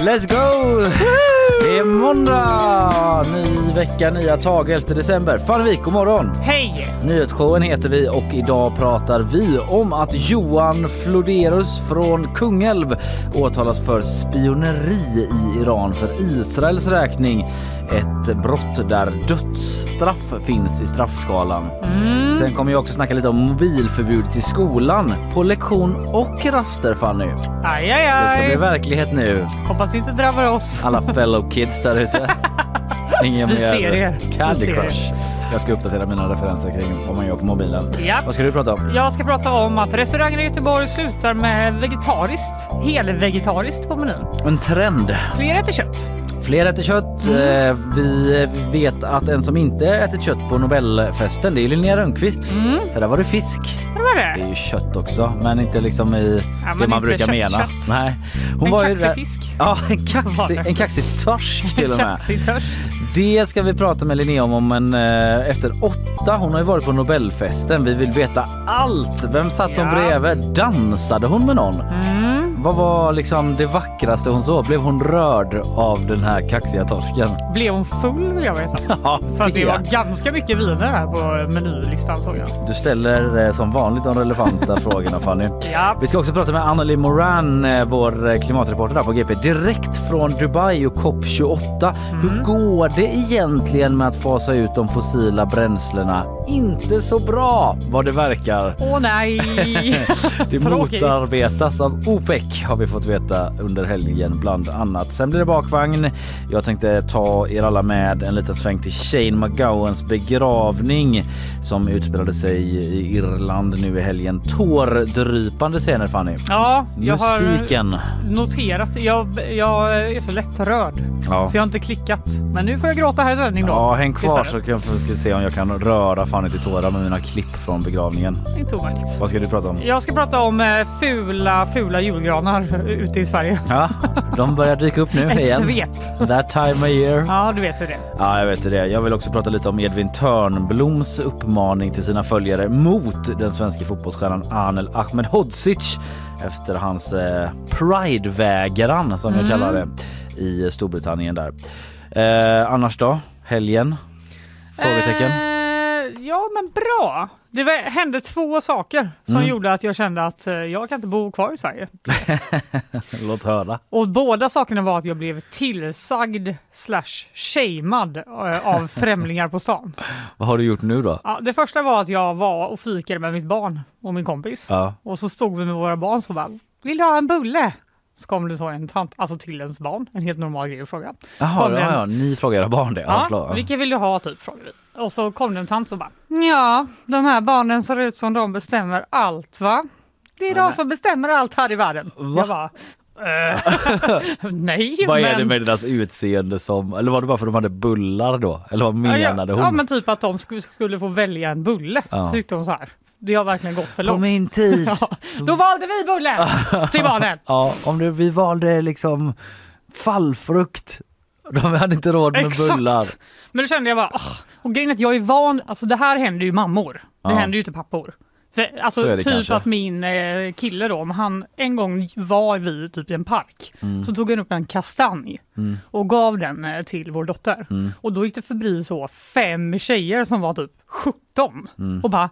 Let's go! Det är måndag! Ny vecka, nya tag, 11 december. Fannevik, god morgon! Hej! Nyhetsshowen heter vi och idag pratar vi om att Johan Floderus från Kungälv åtalas för spioneri i Iran för Israels räkning. Ett brott där dödsstraff finns i straffskalan. Sen kommer jag också snacka lite om mobilförbudet i skolan på lektion och raster Fanny. Aj, aj, aj. Det ska bli verklighet nu. Hoppas det inte drabbar oss. Alla fellow kids där ute. Ingen Vi mer ser er. Candy ser Crush. Jag ska uppdatera mina referenser kring vad man gör på mobilen. Japp. Vad ska du prata om? Jag ska prata om att restauranger i Göteborg slutar med vegetariskt, helvegetariskt på menyn. En trend. Fler äter kött. Fler äter kött. Mm. Eh, Vi vet att en som inte ätit kött på Nobelfesten det är Linnea Rönnqvist. För där var det fisk. Vad var Det är det? ju kött också men inte liksom i Ja, det man brukar kött, mena. kött. Nej. En ju kaxig där- fisk. Ja, en Var kaxig, det? en kaxig torsk till och med. Det ska vi prata med Linnea om, om en, eh, efter åtta. Hon har ju varit på Nobelfesten. Vi vill veta allt. Vem satt hon Ja. bredvid? Dansade hon med någon? Mm. Vad var liksom det vackraste hon såg? Blev hon rörd av den här kaxiga torsken? Blev hon full vill jag veta. Ja, För det var ganska mycket viner här på menylistan såg jag. Du ställer eh, som vanligt de relevanta frågorna Fanny. Ja. Vi ska också prata med Anneli Moran, eh, vår eh, klimatreporter där på GP, direkt från Dubai och COP28. Hur går det egentligen med att fasa ut de fossila bränslena? Inte så bra vad det verkar. Åh nej! Det motarbetas av OPEC har vi fått veta under helgen bland annat. Sen blir det bakvagn. Jag tänkte ta er alla med en liten sväng till Shane McGowans begravning som utspelade sig i Irland nu i helgen. Tårdrypande scener Fanny. Ja, jag har Musiken. noterat. Jag, jag är så lättrörd. Ja. Så jag har inte klickat. Men nu får jag gråta här i sändning då. Ja, häng kvar så Istället. kan jag ska se om jag kan röra Fanny till tårar med mina klipp från begravningen. Inte omöjligt. Vad ska du prata om? Jag ska prata om eh, fula, fula julgranar ute i Sverige. Ja, de börjar dyka upp nu Ett igen. svep. That time of year. Ja, du vet hur det. Ja, jag vet det. Jag vill också prata lite om Edvin Törnbloms uppmaning till sina följare mot den svenska fotbollsstjärnan Anel Ahmedhodzic efter hans eh, Pride-vägran som jag kallar det i Storbritannien där. Eh, annars då? Helgen? Frågetecken? Eh, ja, men bra. Det var, hände två saker som Mm. gjorde att jag kände att eh, jag kan inte bo kvar i Sverige. Låt höra. Och båda sakerna var att jag blev tillsagd slash shamead eh, av främlingar på stan. Vad har du gjort nu då? Ja, det första var att jag var och fikade med mitt barn och min kompis. Ja. Och så stod vi med våra barn så bara, vill du ha en bulle? Så kom det så en tant, alltså till ens barn, en helt normal grej att fråga. Jaha, ja, ja, ni frågar era barn det? Ja, Ja, vilka vill du ha typ? Frågade vi. Och så kom det en tant som bara, ja, de här barnen ser ut som de bestämmer allt va? Det är de som bestämmer allt här i världen. Jag bara, eh, nej Vad är men... det med deras utseende som, eller var det bara för att de hade bullar då? Eller vad Ja, menade ja, hon? ja men typ att de skulle, skulle få välja en bulle. Ja. Så tyckte hon så här. Det har verkligen gått för På långt. min tid! Ja, då valde vi bullen till barnen. Ja, om det, vi valde liksom fallfrukt. De hade inte råd med bullar. Exakt. Men då kände jag bara, åh. och grejen att jag är van, alltså det här händer ju mammor. Det Ja. händer ju inte pappor. För, alltså typ kanske. att min eh, kille då, om han en gång var vi typ i en park, Mm. så tog han upp en kastanj och gav den eh, till vår dotter. Mm. Och då gick det förbi så fem tjejer som var typ 17 Mm. och bara!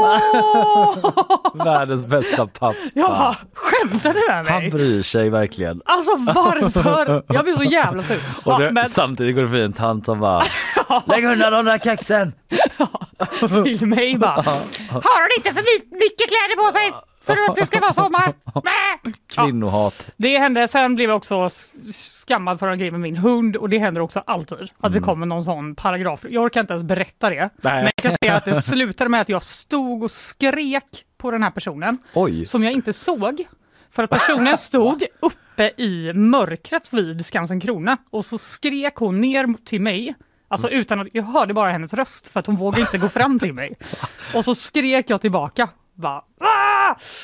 Världens bästa pappa. Jag bara, skämtar du med Han mig? bryr sig verkligen. Alltså varför? Jag blir så jävla sur. Och Ja, det, men Samtidigt går det förbi en tant som bara Lägg undan de där kexen! till mig bara, har hon inte för my- mycket kläder på sig för att det ska vara sommar? Ja, Kvinnohat. det hände, sen blev jag också skammad för en grej med min hund och det händer också alltid. Att det kommer någon sån paragraf. Jag orkar inte ens berätta det. Men jag kan säga att det slutade med att jag stod och skrek på den här personen. Oj. som jag inte såg. För att personen stod uppe i mörkret vid Skansen Krona och så skrek hon ner till mig. Alltså utan att, jag hörde bara hennes röst för att hon vågade inte gå fram till mig. Och så skrek jag tillbaka. Bara,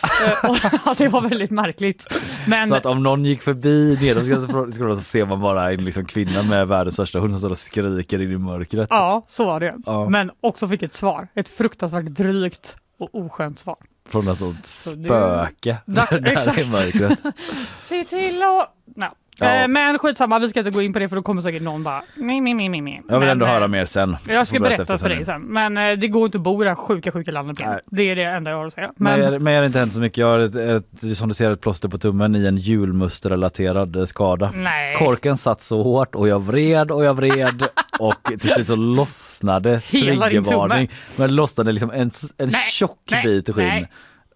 ja, det var väldigt märkligt. Men Så att om någon gick förbi Skansen så ser man bara en liksom kvinna med världens största hund som står och skriker in i mörkret. ja, så var det. Ja. Men också fick ett svar. Ett fruktansvärt drygt och oskönt svar. Från det- spöke Dack- där exakt. i mörkret. Se till att... No. Ja. Eh, men skitsamma, vi ska inte gå in på det för då kommer säkert någon bara... Nej, nej, nej, nej. Jag vill Men, ändå eh, höra mer sen. Jag ska berätta, efter för dig sen. Men eh, det går inte att bo i det här sjuka, sjuka landet igen. Det är det enda jag har att säga. Men, Men, men, men jag har inte hänt så mycket. Jag har ett, ett, som du ser ett plåster på tummen i en julmusterrelaterad eh, skada. nej. Korken satt så hårt och jag vred och jag vred och till slut så lossnade triggervarning. Men lossnade liksom en, en Nej, tjock nej, bit skinn.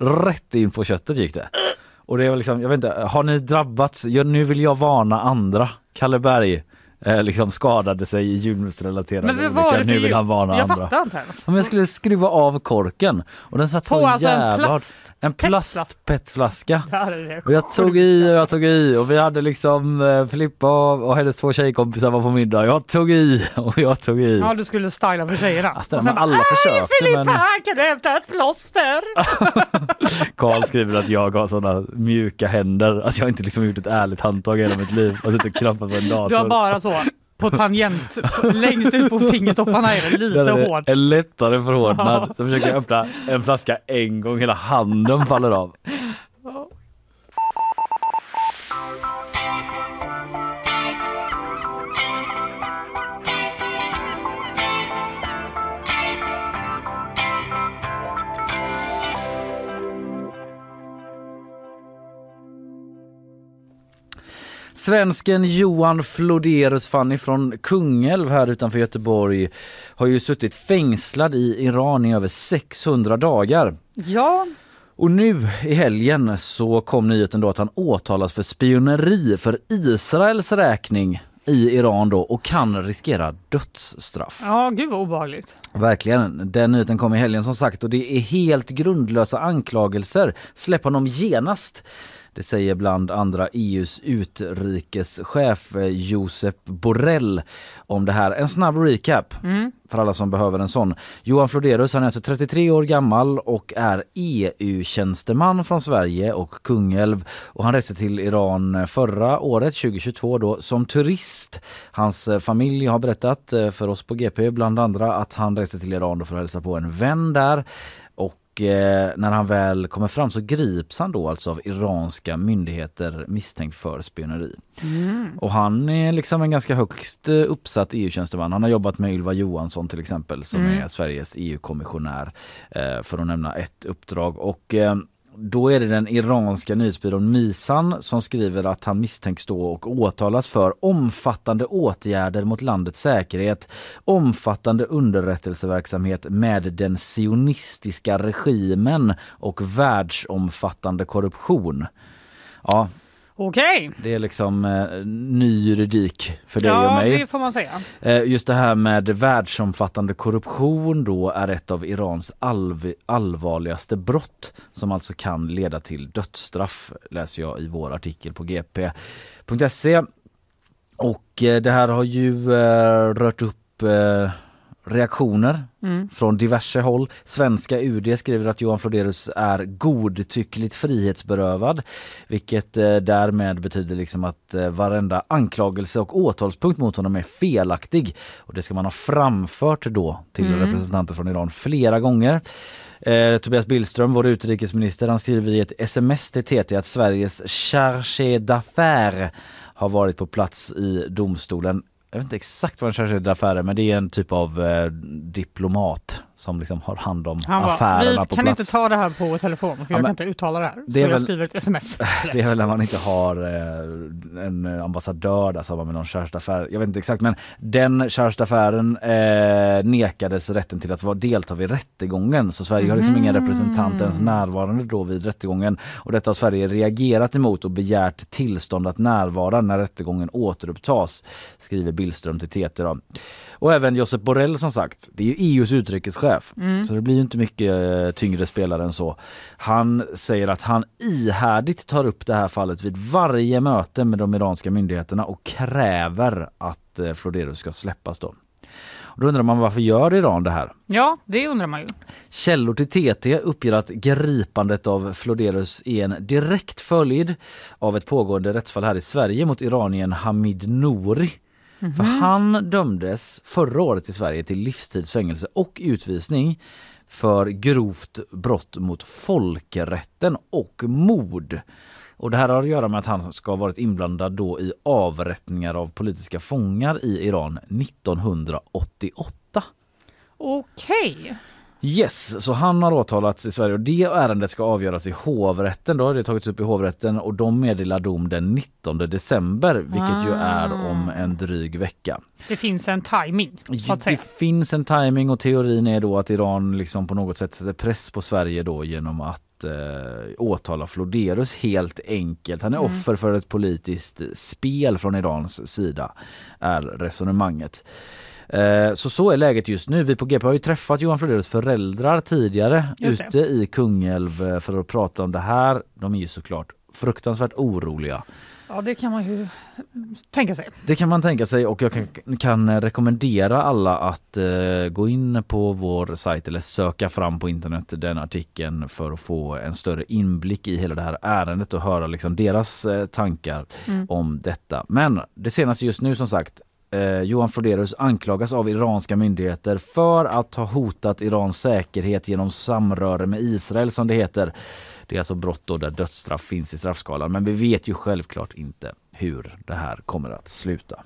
Rätt in på köttet gick det. Och det var liksom, jag vet inte, har ni drabbats? Ja, nu vill jag varna andra. Kalle Berg eh, liksom skadade sig i julmusterrelaterade men vad var det Nu vill han varna Jag andra. fattar inte ens. Om jag skulle skruva av korken och den satt På så alltså en jävla plast- hårt. En plastpetflaska. Det här är det Och jag tog i och jag tog i och vi hade liksom eh, Filippa och hennes två tjejkompisar var på middag. Jag tog i och jag tog i. Ja, du skulle styla för tjejerna. Alltså, Och sen men alla bara, försökte, "Hej, Filippa, men- kan du hämta ett plåster? Karl skriver att jag har sådana mjuka händer att jag inte liksom gjort ett ärligt handtag i hela mitt liv och suttit och krampat på en dator. Du har bara så på tangent, längst ut på fingertopparna är det lite Där är det hårt. En lättare förhårdnad. Så försöker jag öppna en flaska en gång, hela handen faller av. Svensken Johan Floderus Fanny från Kungälv här utanför Göteborg har ju suttit fängslad i Iran i över 600 dagar. Ja, Och nu i helgen så kom nyheten då att han åtalas för spioneri för Israels räkning i Iran då och kan riskera dödsstraff. ja, gud vad obehagligt. Verkligen. Den nyheten kom i helgen som sagt och det är helt grundlösa anklagelser. Släpp honom genast. Det säger bland andra EUs utrikeschef eh, Josep Borrell om det här. En snabb recap för alla som behöver en sån. Johan Floderus han är alltså 33 år gammal och är EU-tjänsteman från Sverige och Kungälv och han reste till Iran förra året 2022 då som turist. Hans eh, familj har berättat eh, för oss på GP bland andra att han reste till Iran för att hälsa på en vän där. Och eh, när han väl kommer fram så grips han då alltså av iranska myndigheter misstänkt för spioneri. Och han är liksom en ganska högst eh, uppsatt EU-tjänsteman. Han har jobbat med Ylva Johansson till exempel som är Sveriges EU-kommissionär eh, för att nämna ett uppdrag. Och eh, då är det den iranska nyhetsbyrån Misan som skriver att han misstänks stå och åtalas för omfattande åtgärder mot landets säkerhet, omfattande underrättelseverksamhet med den sionistiska regimen och världsomfattande korruption. Ja, Okej, Det är liksom eh, ny juridik för dig och ja mig. det får man säga. Eh, Just det här med världsomfattande korruption då är ett av Irans alv- allvarligaste brott som alltså kan leda till dödsstraff läser jag i vår artikel på gp.se. Och eh, det här har ju eh, rört upp eh, reaktioner från diverse håll. Svenska UD skriver att Johan Florderus är godtyckligt frihetsberövad vilket eh, därmed betyder liksom att eh, varenda anklagelse och åtalspunkt mot honom är felaktig. Och det ska man ha framfört då till representanter från Iran flera gånger. Eh, Tobias Billström, vår utrikesminister, han skriver i ett sms till TT att Sveriges chargé d'affaires har varit på plats i domstolen. Jag vet inte exakt vad en chargé d'affaires är men det är en typ av eh, diplomat som liksom har hand om Han bara, affärerna vi på kan plats. inte ta det här på telefon för jag men kan inte uttala det här. det så jag väl- skriver ett sms. Det är väl när man inte har eh, en ambassadör där som med någon chargé Jag vet inte exakt men den chargé eh, nekades rätten till att vara delta vid rättegången så Sverige har liksom ingen representant ens närvarande då vid rättegången och detta har Sverige reagerat emot och begärt tillstånd att närvara när rättegången återupptas skriver Billström till TT då. Och även Josep Borrell som sagt, det är ju EUs utrikeschef så det blir ju inte mycket eh, tyngre spelare än så. Han säger att han ihärdigt tar upp det här fallet vid varje möte med de iranska myndigheterna och kräver att eh, Florderus ska släppas då. Då undrar man varför gör Iran det här? Ja, det undrar man ju. Källor till TT uppger att gripandet av Florderus är en direkt följd av ett pågående rättsfall här i Sverige mot iranien Hamid Nouri. För han dömdes förra året i Sverige till livstidsfängelse och utvisning för grovt brott mot folkrätten och mord. Och det här har att göra med att han ska ha varit inblandad då i avrättningar av politiska fångar i Iran 1988. Okej. Yes, så han har åtalats i Sverige och det ärendet ska avgöras i hovrätten. Då har det tagits upp i hovrätten och de meddelar dom den 19 december vilket ju är om en dryg vecka. Det finns en timing. Det finns en timing och teorin är då att Iran liksom på något sätt sätter press på Sverige då genom att eh, åtala Florderus helt enkelt. Han är offer för ett politiskt spel från Irans sida är resonemanget. Eh, Så så är läget just nu. Vi på GP har ju träffat Johan Florderus föräldrar tidigare ute i Kungälv eh, för att prata om det här. De är ju såklart fruktansvärt oroliga. Ja, det kan man ju tänka sig. Det kan man tänka sig och jag kan, kan rekommendera alla att eh, gå in på vår sajt eller söka fram på internet den artikeln för att få en större inblick i hela det här ärendet och höra liksom deras eh, tankar om detta. Men det senaste just nu som sagt Eh, Johan Forderus anklagas av iranska myndigheter för att ha hotat Irans säkerhet genom samröre med Israel som det heter. Det är alltså brott då där dödsstraff finns i straffskalan men vi vet ju självklart inte hur det här kommer att sluta.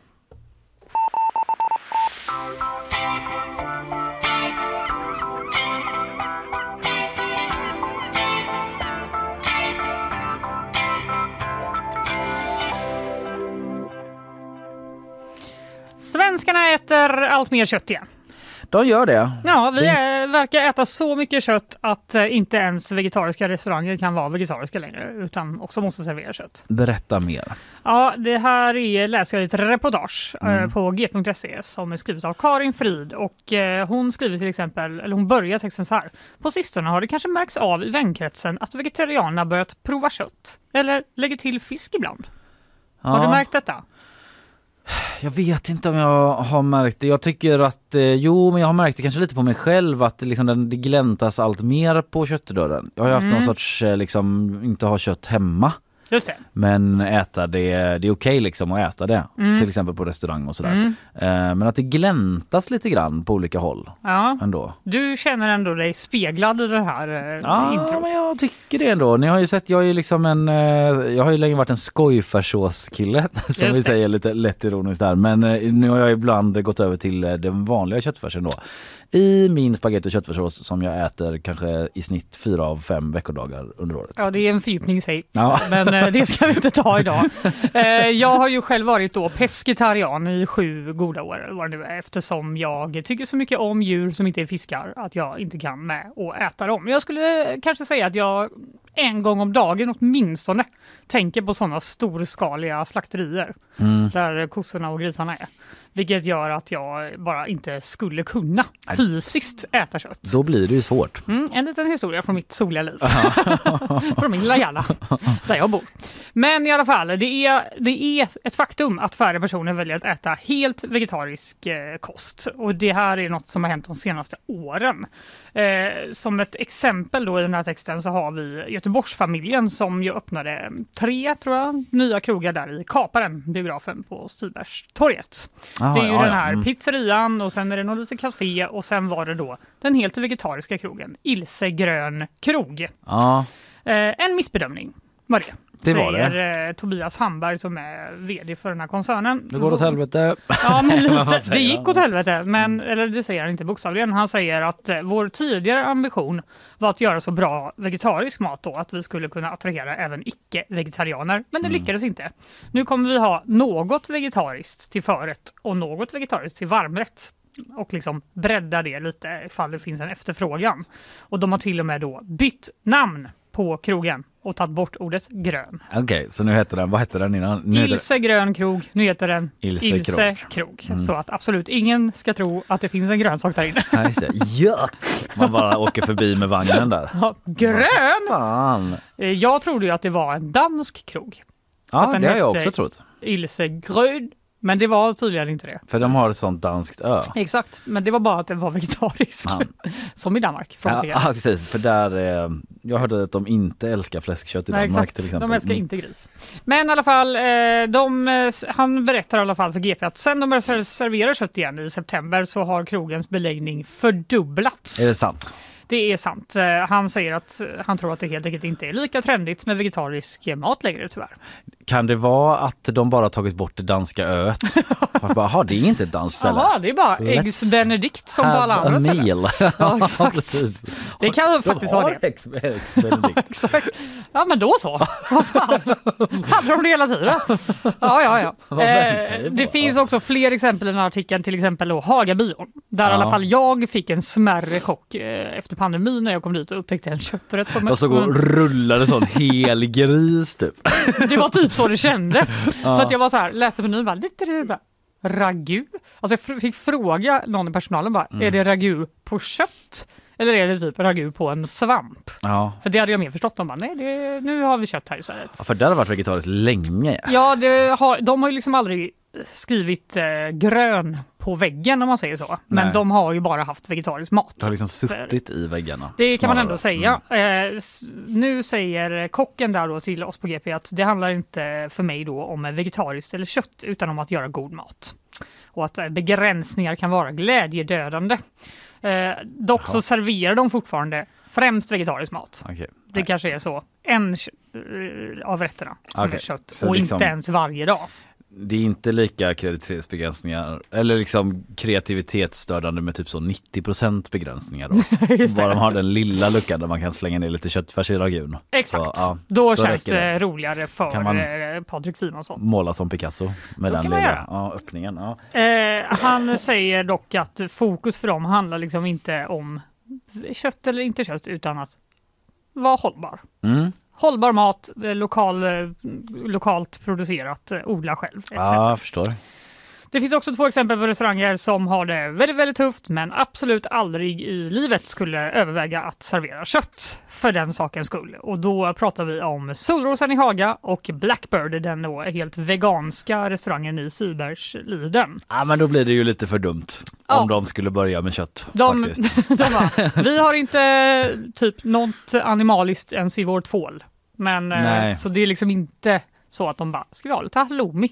Svenskarna äter allt mer kött igen. De gör det. Ja, vi är, verkar äta så mycket kött att eh, inte ens vegetariska restauranger kan vara vegetariska längre utan också måste servera kött. Berätta mer. Ja, det här är, läser jag i ett reportage eh, Mm. på g.se som är skrivet av Karin Frid och eh, hon skriver till exempel, eller hon börjar texten så här. På sistone har det kanske märkts av i vänkretsen att vegetarianerna börjat prova kött eller lägger till fisk ibland. Har Ja. du märkt detta? Jag vet inte om jag har märkt det. Jag tycker att, eh, jo men jag har märkt det kanske lite på mig själv att liksom den, det gläntas allt mer på köttdörren. Jag har ju haft Mm. någon sorts, eh, liksom, inte ha kött hemma. Just det. Men äta det, det är okej liksom att äta det. Mm. Till exempel på restaurang och sådär. Eh, men att det gläntas lite grann på olika håll Ja, ändå. du känner ändå dig speglad i det här eh, Ja, introt. men jag tycker det ändå. Ni har ju sett, jag är ju liksom en, eh, jag har ju länge varit en skojfärssåskille som Just vi det. säger lite lätt ironiskt där. Men eh, nu har jag ibland gått över till den vanliga köttfärsen då. I min spagetti och köttfärssås som jag äter kanske i snitt fyra av fem veckodagar under året. Ja, det är en fördjupning i sig. Ja. Men eh, det ska vi inte ta idag. Eh, jag har ju själv varit då pescetarian i sju goda år vad det nu är, eftersom jag tycker så mycket om djur som inte är fiskar att jag inte kan med att äta dem. Jag skulle kanske säga att jag en gång om dagen åtminstone tänker på sådana storskaliga slakterier Mm. där kossorna och grisarna är. Vilket gör att jag bara inte skulle kunna fysiskt äta kött. Då blir det ju svårt. Mm, en liten historia från mitt soliga liv. från min lilla hjärna, där jag bor. Men i alla fall, det är, det är ett faktum att färre personer väljer att äta helt vegetarisk eh, kost. Och det här är något som har hänt de senaste åren. Eh, som ett exempel då i den här texten så har vi Göteborgsfamiljen som ju öppnade tre, tror jag, nya krogar där i Kaparen, biografen på Stibergstorget. Ah, det är ju ja, den ja. här Mm. pizzerian och sen är det något litet café och sen var det då den helt vegetariska krogen Ilse Grön Krog. Ja, Eh, en missbedömning var det. Det var säger Eh, Tobias Hamberg som är VD för den här koncernen. det går åt helvete. Ja, men lite, det gick åt helvete, men, eller det säger han inte bokstavligen. Han säger att eh, vår tidigare ambition var att göra så bra vegetarisk mat då att vi skulle kunna attrahera även icke-vegetarianer. Men det Mm. lyckades inte. Nu kommer vi ha något vegetariskt till förrätt och något vegetariskt till varmrätt och liksom bredda det lite ifall det finns en efterfrågan. Och de har till och med då bytt namn på krogen och tagit bort ordet grön. Okej, så nu heter den, vad hette den innan? Nu Ilse grön krog, nu heter den Ilse Ilse, krog. Så att absolut ingen ska tro att det finns en grönsak där inne. Ja, just det. Man bara åker förbi med vagnen där. Ja, grön! Fan! Eh, Jag trodde ju att det var en dansk krog. Ja, det har jag också trott. Ilse grön. Men det var tydligen inte det. För de har ett sånt danskt ö. Exakt, men det var bara att den var vegetarisk. Ja. Som i Danmark. Ja, ja, precis. För där, eh, jag hörde att de inte älskar fläskkött i Nej, Danmark exakt. till exempel. De älskar Mm. inte gris. Men i alla fall, eh, de, eh, han berättar i alla fall för GP att sen de började ser- servera kött igen i september så har krogens beläggning fördubblats. Är det sant? Det är sant. Eh, Han säger att han tror att det helt enkelt inte är lika trendigt med vegetarisk mat längre tyvärr. Kan det vara att de bara tagit bort det danska öet? Jaha, det är inte ett danskt ställe. Jaha, det är bara Eggs Benedict som på alla andra ställen. Ja, exakt. Det kan De faktiskt vara det. Ex Benedict. Exakt. Ja men då så. Vad fan. Hade de det hela tiden? Ja, ja, ja. Eh, det finns också fler exempel i den här artikeln, till exempel då Hagabion. Där i Ja. alla fall jag fick en smärre chock eh, efter pandemin när jag kom dit och upptäckte en kötträtt på Jag såg och rullade sån hel gris typ. Det var typ så det kändes. För att jag var så här, läste menyn bara, lite det bara ragu. Alltså jag fick fråga någon i personalen bara, Mm. är det ragu på kött? Eller är det typ ragu på en svamp? Ja. För det hade jag mer förstått. De bara, nej det, nu har vi kött här istället. Ja, För det har varit vegetariskt länge. Ja, det har, de har ju liksom aldrig skrivit eh, grön på väggen om man säger så. Men Nej. de har ju bara haft vegetarisk mat. Det har liksom suttit i väggarna. Det kan man ändå snarare. säga. Eh, s- nu säger kocken där då till oss på GP att det handlar inte för mig då om vegetariskt eller kött utan om att göra god mat. Och att eh, begränsningar kan vara glädjedödande. Eh, dock så serverar de fortfarande främst vegetarisk mat. Okej. Det kanske är så. En eh, av rätterna som Okej, är kött så och liksom- inte ens varje dag. Det är inte lika kreativitetsbegränsningar eller liksom kreativitetsstörande med typ så 90% begränsningar då. Bara de har den lilla luckan där man kan slänga ner lite köttfärs i ragun. Exakt. Så, ja, då, då känns det, det. roligare för Kan man- eh, Patrik Simonsson. Måla som Picasso med Då den man lilla ja, öppningen. Ja. Eh, han säger dock att fokus för dem handlar liksom inte om kött eller inte kött utan att vara hållbar. Mm. Hållbar mat, eh, lokal, eh, lokalt producerat, eh, odla själv etc. ja, jag förstår. Det finns också två exempel på restauranger som har det väldigt, väldigt tufft men absolut aldrig i livet skulle överväga att servera kött för den sakens skull. Och då pratar vi om Solrosen i Haga och Blackbird, den då helt veganska restaurangen i Sybergsliden. Ja, men då blir det ju lite för dumt Ja. om de skulle börja med kött De, faktiskt. de bara, vi har inte typ något animaliskt ens i vår tvål. Men eh, Nej. så det är liksom inte så att de bara, ska vi ha lite halloumi?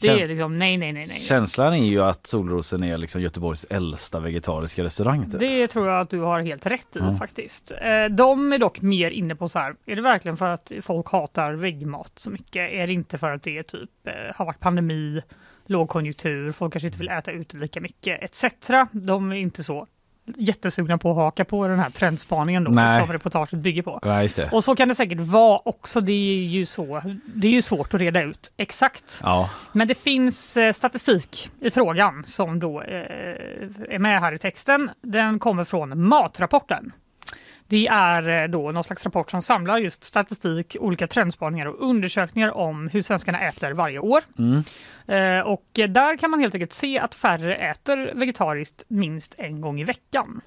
Det är liksom nej, nej, nej, nej. Känslan är ju att Solrosen är liksom Göteborgs äldsta vegetariska restaurang. Typ. Det tror jag att du har helt rätt i Ja. faktiskt. Eh, De är dock mer inne på så här, är det verkligen för att folk hatar väggmat så mycket? Är det inte för att det är typ eh, har varit pandemi, lågkonjunktur, folk kanske inte vill äta ute lika mycket etc. De är inte så jättesugna på att haka på den här trendspaningen då Nej. som reportaget bygger på. Det. Och så kan det säkert vara också. Det är ju så. Det är ju svårt att reda ut exakt. Ja, Men det finns eh, statistik i frågan som då eh, är med här i texten. Den kommer från Matrapporten. Det är eh, då någon slags rapport som samlar just statistik, olika trendspaningar och undersökningar om hur svenskarna äter varje år. Eh, Och där kan man helt enkelt se att färre äter vegetariskt minst en gång i veckan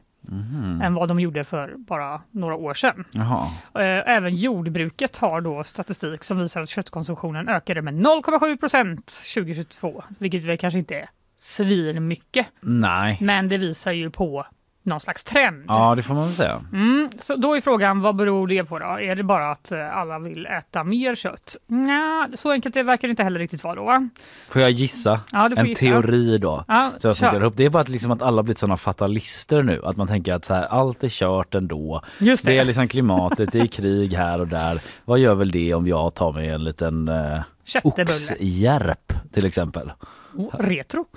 än vad de gjorde för bara några år sedan. Jaha. Eh, Även jordbruket har då statistik som visar att köttkonsumtionen ökade med 0,7 procent 2022, vilket väl kanske inte är svin mycket, Nej. men det visar ju på någon slags trend. Ja, det får man väl säga. Mm, så då är frågan, vad beror det på då? Är det bara att eh, alla vill äta mer kött? Nja, så enkelt det verkar det inte heller riktigt vara då va? Får jag gissa? Ja, du får en gissa. teori då. Ja, Så jag kör. ihop. Det är bara att, liksom att alla blivit sådana fatalister nu. Att man tänker att så här, allt är kört ändå. Just det. Det är liksom klimatet, det är krig här och där. Vad gör väl det om jag tar mig en liten eh, oxjärp till exempel? Retro.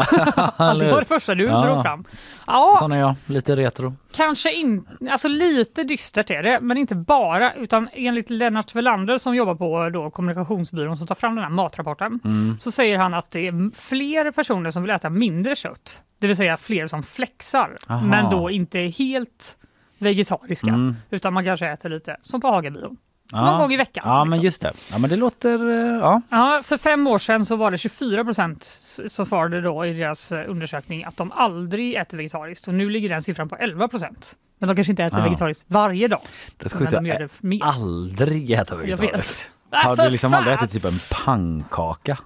det var det första du Ja. drog fram. Ja, Sån är jag, lite retro. Kanske inte, alltså lite dystert är det, men inte bara, utan enligt Lennart Welander som jobbar på då kommunikationsbyrån som tar fram den här matrapporten, Mm. så säger han att det är fler personer som vill äta mindre kött, det vill säga fler som flexar, Aha. men då inte helt vegetariska, Mm. utan man kanske äter lite som på Hagabion. Ja. Någon gång i veckan. Ja, men liksom. just det. Ja, men det låter, eh, ja. Ja, för fem år sedan så var det 24 procent som svarade då i deras eh, undersökning att de aldrig äter vegetariskt och nu ligger den siffran på 11 procent. Men de kanske inte äter Ja. vegetariskt varje dag. Det är men sjukt de aldrig äta vegetariskt. Har du liksom aldrig ätit typ en pannkaka?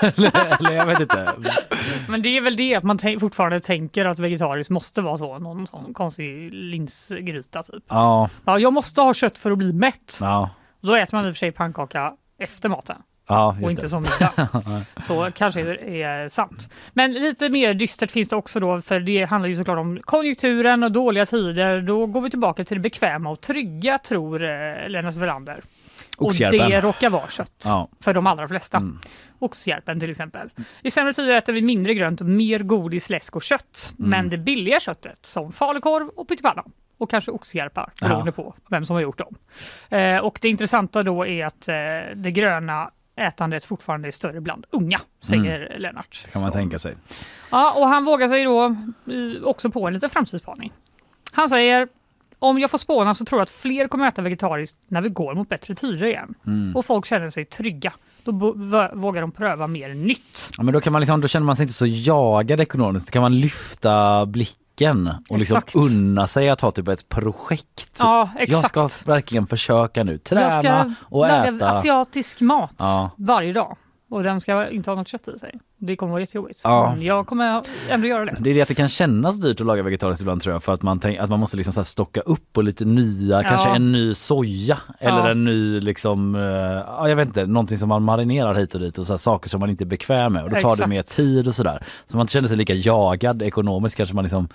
eller, eller jag vet inte. Men det är väl det att man fortfarande tänker att vegetariskt måste vara så. Någon sån konstig linsgryta typ. Ja, Ja, jag måste ha kött för att bli mätt. ja, Då äter man i och för sig pannkaka efter maten. ja och inte det. som middag. så kanske det är sant. Men lite mer dystert finns det också då, för det handlar ju såklart om konjunkturen och dåliga tider. Då går vi tillbaka till det bekväma och trygga, tror eh, Lennart Welander. Och Oxjärpen. det råkar vara kött Ja. Mm. för de allra flesta. Oxjärpen till exempel. I sämre tider äter vi mindre grönt och mer godis, läsk och kött. Mm. Men det billiga köttet som falukorv och pyttipanna och kanske oxjärpar beroende på vem som har gjort dem. Eh, och det intressanta då är att eh, det gröna ätandet fortfarande är större bland unga, säger Lennart. Mm. Kan man Så- tänka sig. Ja, och han vågar sig då eh, också på en liten framtidsspaning. Han säger om jag får spåna så tror jag att fler kommer äta vegetariskt när vi går mot bättre tider igen. Mm. Och folk känner sig trygga. Då vågar de pröva mer nytt. Ja, men då, kan man liksom, då känner man sig inte så jagad ekonomiskt. Då kan man lyfta blicken och liksom Exakt. unna sig att ha typ ett projekt. Ja, Jag exakt. ska verkligen försöka nu jag träna och äta. asiatisk mat Ja. varje dag. Och den ska inte ha något kött i sig. Det kommer vara jättejobbigt. Ja. Men jag kommer ändå göra det. Det är det att det kan kännas dyrt att laga vegetariskt ibland tror jag för att man, tänk, att man måste liksom så stocka upp på lite nya, Ja. kanske en ny soja eller Ja. en ny liksom, eh, ja jag vet inte, någonting som man marinerar hit och dit och så saker som man inte är bekväm med och då tar det Exakt. mer tid och sådär. Så man känner sig lika jagad ekonomiskt kanske man liksom,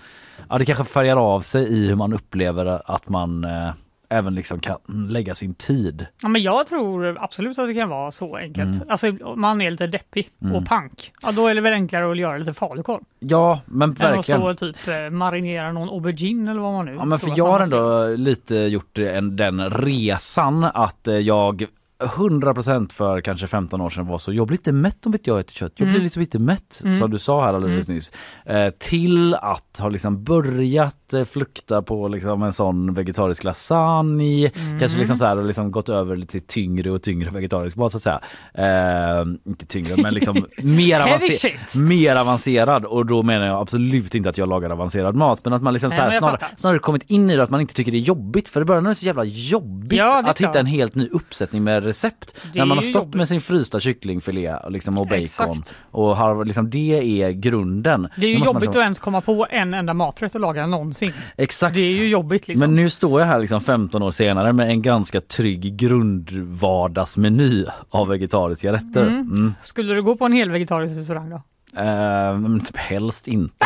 ja det kanske färgar av sig i hur man upplever att man eh, även liksom kan lägga sin tid. Ja, men jag tror absolut att det kan vara så enkelt. Mm. Alltså man är lite deppig och pank. Ja, då är det väl enklare att göra lite falukorv. Ja men Än att verkligen. stå och typ eh, marinera någon aubergine eller vad man nu Ja men för jag har ändå lite gjort en, den resan att eh, jag 100% för kanske 15 år sedan var så, jag blir inte mätt om inte jag äter kött. Jag Mm. blir liksom inte mätt, som du sa här alldeles nyss. Eh, till att ha liksom börjat eh, flukta på liksom en sån vegetarisk lasagne. Mm. Kanske liksom så här och liksom gått över lite tyngre och tyngre vegetarisk mat så att säga. Eh, inte tyngre men liksom mer, avancer- mer avancerad och då menar jag absolut inte att jag lagar avancerad mat men att man liksom Nej, så här, snarare, fattar. snarare kommit in i det att man inte tycker det är jobbigt för i början är det så jävla jobbigt Ja, att hitta klart. en helt ny uppsättning med recept. Det När man har stått jobbigt. med sin frysta kycklingfilé och liksom, och bacon Exakt. och har, liksom, det är grunden. Det är ju man jobbigt liksom- att ens komma på en enda maträtt att laga någonsin. Exakt. Det är ju jobbigt liksom. Men nu står jag här liksom 15 år senare med en ganska trygg grundvardagsmeny av vegetariska rätter. Mm. Skulle du gå på en hel vegetarisk restaurang då? Eh, men typ helst inte.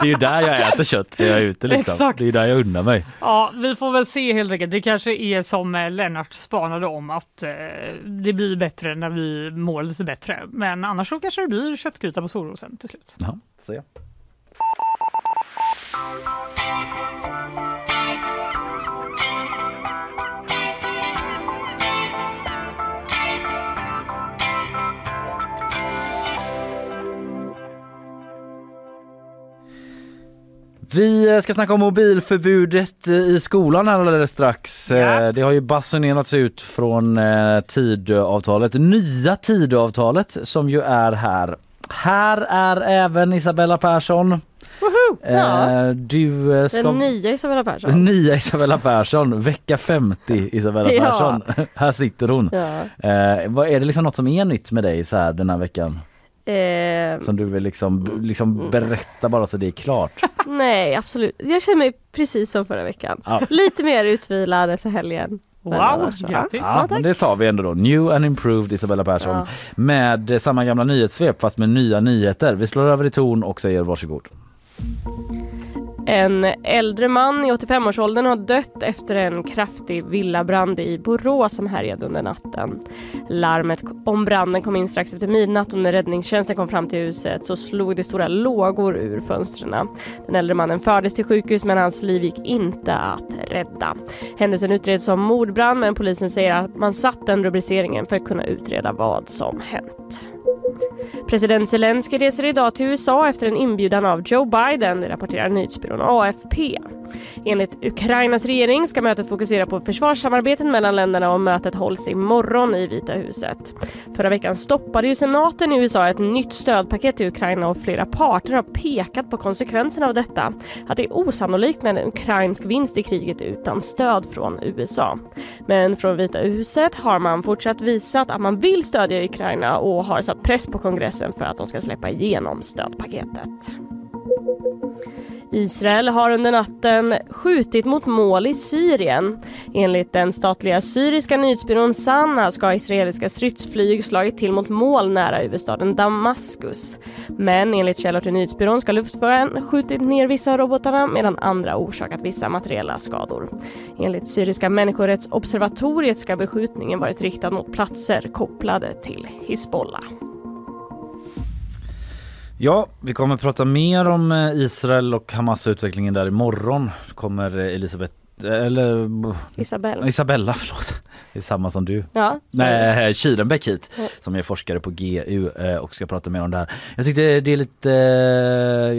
det är ju där jag äter kött när jag är ute liksom. Exakt. Det är där jag unnar mig. Ja, vi får väl se helt enkelt. Det kanske är som eh, Lennart spanade om att eh, det blir bättre när vi mår lite bättre. Men annars så kanske det blir köttgryta på solrosen till slut. Ja, får se. Vi ska snacka om mobilförbudet i skolan här alldeles strax. Ja. Eh, Det har ju basunerats ut från eh, Tidöavtalet, nya Tidöavtalet som ju är här. Här är även Isabella Persson. Ja. Eh, Du eh, ska... Den nya Isabella Persson. Nya Isabella Persson, vecka 50 Isabella Ja. Persson. här sitter hon. Ja. Eh, är det liksom något som är nytt med dig så här den här veckan? Eh, Som du vill liksom, liksom berätta bara så det är klart? nej absolut. Jag känner mig precis som förra veckan. Ja. Lite mer utvilad efter helgen. Wow, grattis. Ja, men det tar vi ändå då. New and improved Isabella Persson. Ja. Med samma gamla nyhetssvep fast med nya nyheter. Vi slår över i ton och säger varsågod. En äldre man i 85-årsåldern har dött efter en kraftig villabrand i Borås som härjade under natten. Larmet om branden kom in strax efter midnatt och när räddningstjänsten kom fram till huset så slog det stora lågor ur fönstren. Den äldre mannen fördes till sjukhus men hans liv gick inte att rädda. Händelsen utreds som mordbrand men polisen säger att man satt den rubriceringen för att kunna utreda vad som hänt. President Zelensky reser idag till USA efter en inbjudan av Joe Biden, rapporterar nyhetsbyrån AFP. Enligt Ukrainas regering ska mötet fokusera på försvarssamarbeten mellan länderna och mötet hålls imorgon i Vita huset. Förra veckan stoppade ju senaten i USA ett nytt stödpaket till Ukraina och flera parter har pekat på konsekvenserna av detta. Att det är osannolikt med en ukrainsk vinst i kriget utan stöd från USA. Men från Vita huset har man fortsatt visat att man vill stödja Ukraina och har satt press på kongressen för att de ska släppa igenom stödpaketet. Israel har under natten skjutit mot mål i Syrien. Enligt den statliga syriska nyhetsbyrån Sana ska israeliska stridsflyg slagit till mot mål nära huvudstaden Damaskus. Men enligt källor till nyhetsbyrån ska luftföraren skjutit ner vissa av robotarna medan andra orsakat vissa materiella skador. Enligt syriska människorättsobservatoriet ska beskjutningen varit riktad mot platser kopplade till Hizbollah. Ja, vi kommer prata mer om eh, Israel och Hamas utvecklingen där imorgon. Kommer eh, Elisabeth eller eh, Isabella. Isabella, förlåt. Det är samma som du. Ja, Nej, Kirenbäck hit Ja. som är forskare på GU och ska prata mer om det här. Jag tyckte det är lite,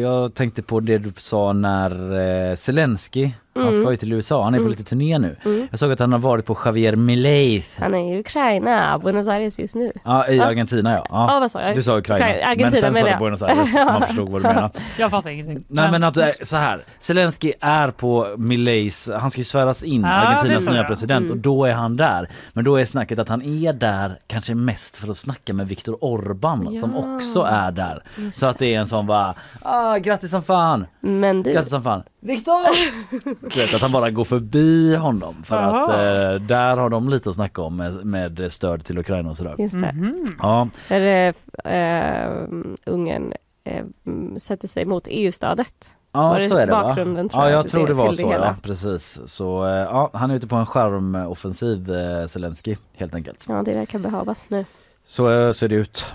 jag tänkte på det du sa när Zelensky, han Mm. ska ju till USA, han är på lite turné nu. Jag såg att han har varit på Javier Milei Han är i Ukraina, Buenos Aires just nu. Ja, i Ja. Argentina ja. Ja, vad sa jag? Du sa Ukraina. Ukraina, men sen sa du. Buenos Aires så man förstod vad du menar. Jag fattar ingenting. Nej men att eh, så här, Zelensky är på Mileis, han ska ju sväras in, Ja, Argentinas nya president Mm. och då är han där. Men då är snacket att han är där kanske mest för att snacka med Viktor Orban som Ja. också är där. Så att det är en sån bara, ah grattis som fan, Men du, grattis som fan. Viktor! du vet att han bara går förbi honom för Jaha. att eh, där har de lite att snacka om med, med stöd till Ukraina och sådär. just det. Ja, Där är, eh, Ungern eh, mm, sätter sig mot EU-stödet. Ja Var det så är det va? Ja jag, tror det- det var det så hela? ja, precis. Så eh, ja, han är ute på en charmoffensiv eh, Zelensky helt enkelt. Ja, det verkar behövas nu. Så eh, ser det ut.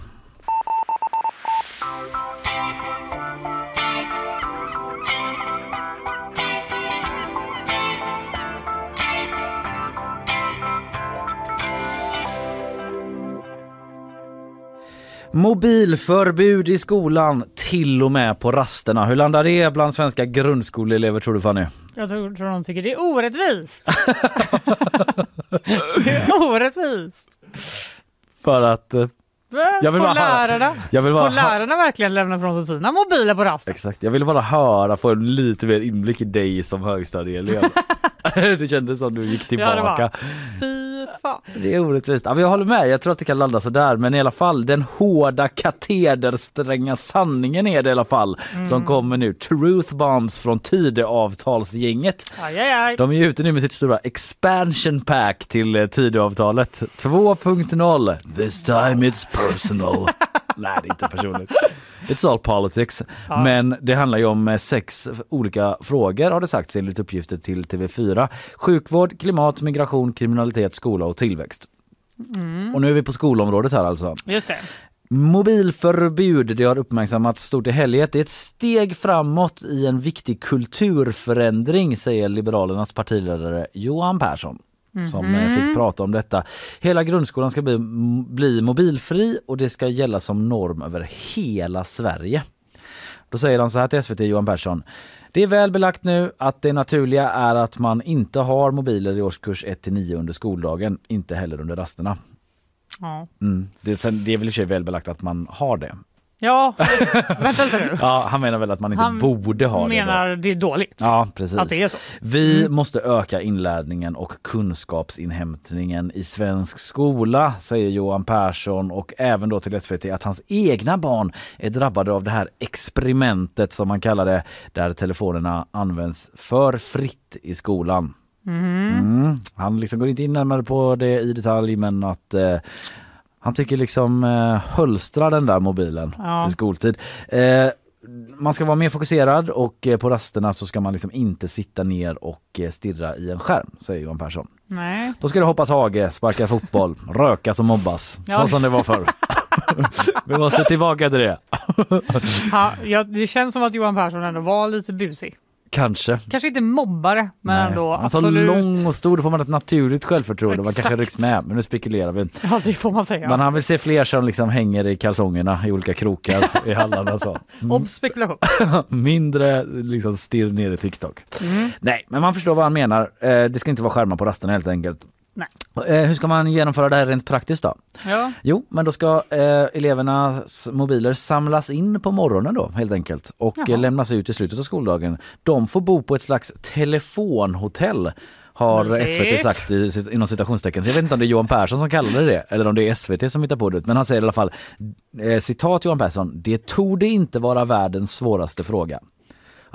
Mobilförbud i skolan, till och med på rasterna. Hur landar det bland svenska grundskoleelever tror du Fanny? Jag tror, tror de tycker det är orättvist. det är orättvist. För att... Eh, Jag vill får, bara lärarna, jag vill bara får lärarna verkligen lämna från sig sina mobiler på rasten? Exakt, jag ville bara höra, få lite mer inblick i dig som högstadieelev. det kändes som du gick Ja, tillbaka. var. Fy fan. Det är orättvist. Ja, men jag håller med, jag tror att det kan landa sådär men i alla fall den hårda katederstränga sanningen är det i alla fall som kommer nu. Truth bombs från Tidöavtalsgänget. Aj, aj, aj. De är ute nu med sitt stora expansion pack till eh, Tidöavtalet 2.0. This time it's personal. Nej, det är inte personligt. It's all politics. Men det handlar ju om eh, sex olika frågor har det sagts enligt uppgifter till TV4. Sjukvård, klimat, migration, kriminalitet, skola och tillväxt. Och nu är vi på skolområdet här alltså. Just det. Mobilförbud, det har uppmärksammats stort i helget. Det är ett steg framåt i en viktig kulturförändring säger Liberalernas partiledare Johan Persson som eh, fick prata om detta. Hela grundskolan ska bli, bli mobilfri och det ska gälla som norm över hela Sverige. Då säger han så här till SVT, Johan Persson. Det är väl belagt nu att det naturliga är att man inte har mobiler i årskurs 1 till 9 under skoldagen, inte heller under rasterna. Ja, Mm. Det, är, sen, det är väl i sig väl belagt att man har det. Ja vänta lite nu. Ja, han menar väl att man inte Han borde ha det. menar Då. det är dåligt. Ja, precis. Att det är så. Vi måste öka inlärningen och kunskapsinhämtningen i svensk skola, säger Johan Persson och även då till SVT att hans egna barn är drabbade av det här experimentet som man kallar det, där telefonerna används för fritt i skolan. Mm. Han liksom går inte in närmare på det i detalj men att eh, han tycker liksom eh, hölstra den där mobilen Ja. i skoltid. Eh, man ska vara mer fokuserad och eh, på rasterna så ska man liksom inte sitta ner och eh, stirra i en skärm, säger Johan Persson. Nej. Då ska det hoppas hage, sparka fotboll, röka som mobbas. Ja. Så som det var förr. Vi måste tillbaka till det. Ja, det känns som att Johan Persson ändå var lite busig. Kanske. Kanske inte mobbare, men Nej. ändå Han är så absolut. lång och stor, då får man ett naturligt självförtroende. Man kanske Exakt. rycks med, men nu spekulerar vi. Ja, det får man säga. Men han vill se fler som liksom hänger i kalsongerna i olika krokar i hallarna. Så. Obs spekulation. Mindre liksom stirr ner i TikTok. Mm. Nej, men man förstår vad han menar. Eh, Det ska inte vara skärmar på rasterna helt enkelt. Nej. Eh, Hur ska man genomföra det här rent praktiskt då? Ja. Jo, men då ska eh, elevernas mobiler samlas in på morgonen då helt enkelt och Jaha. eh, lämnas ut i slutet av skoldagen. De får bo på ett slags telefonhotell har. SVT sagt i, inom citationstecken. Så jag vet inte om det är Johan Persson som kallade det eller om det är SVT som hittar på det. Men han säger i alla fall, eh, citat Johan Persson, det tog det inte vara världens svåraste fråga.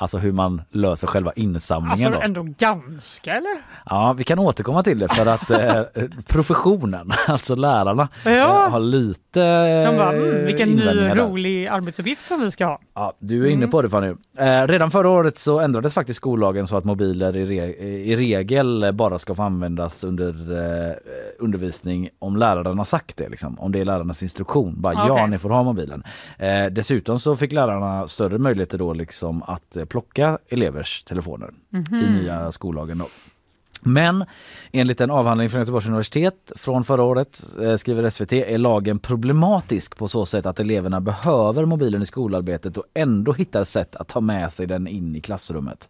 Alltså hur man löser själva insamlingen Alltså då. ändå ganska eller? Ja, vi kan återkomma till det för att eh, professionen, alltså lärarna, Ja. eh, har lite De bara, mm, vilken ny där. rolig arbetsuppgift som vi ska ha. Ja, du är inne på det Fanny. Eh, redan förra året så ändrades faktiskt skollagen så att mobiler i, re i regel bara ska få användas under eh, undervisning om läraren har sagt det. Liksom. Om det är lärarnas instruktion. Bara ja, Okej. ni får ha mobilen. Eh, dessutom så fick lärarna större möjligheter då liksom att eh, plocka elevers telefoner i nya skollagen. Då. Men enligt en avhandling från Göteborgs universitet från förra året eh, skriver SVT är lagen problematisk på så sätt att eleverna behöver mobilen i skolarbetet och ändå hittar sätt att ta med sig den in i klassrummet.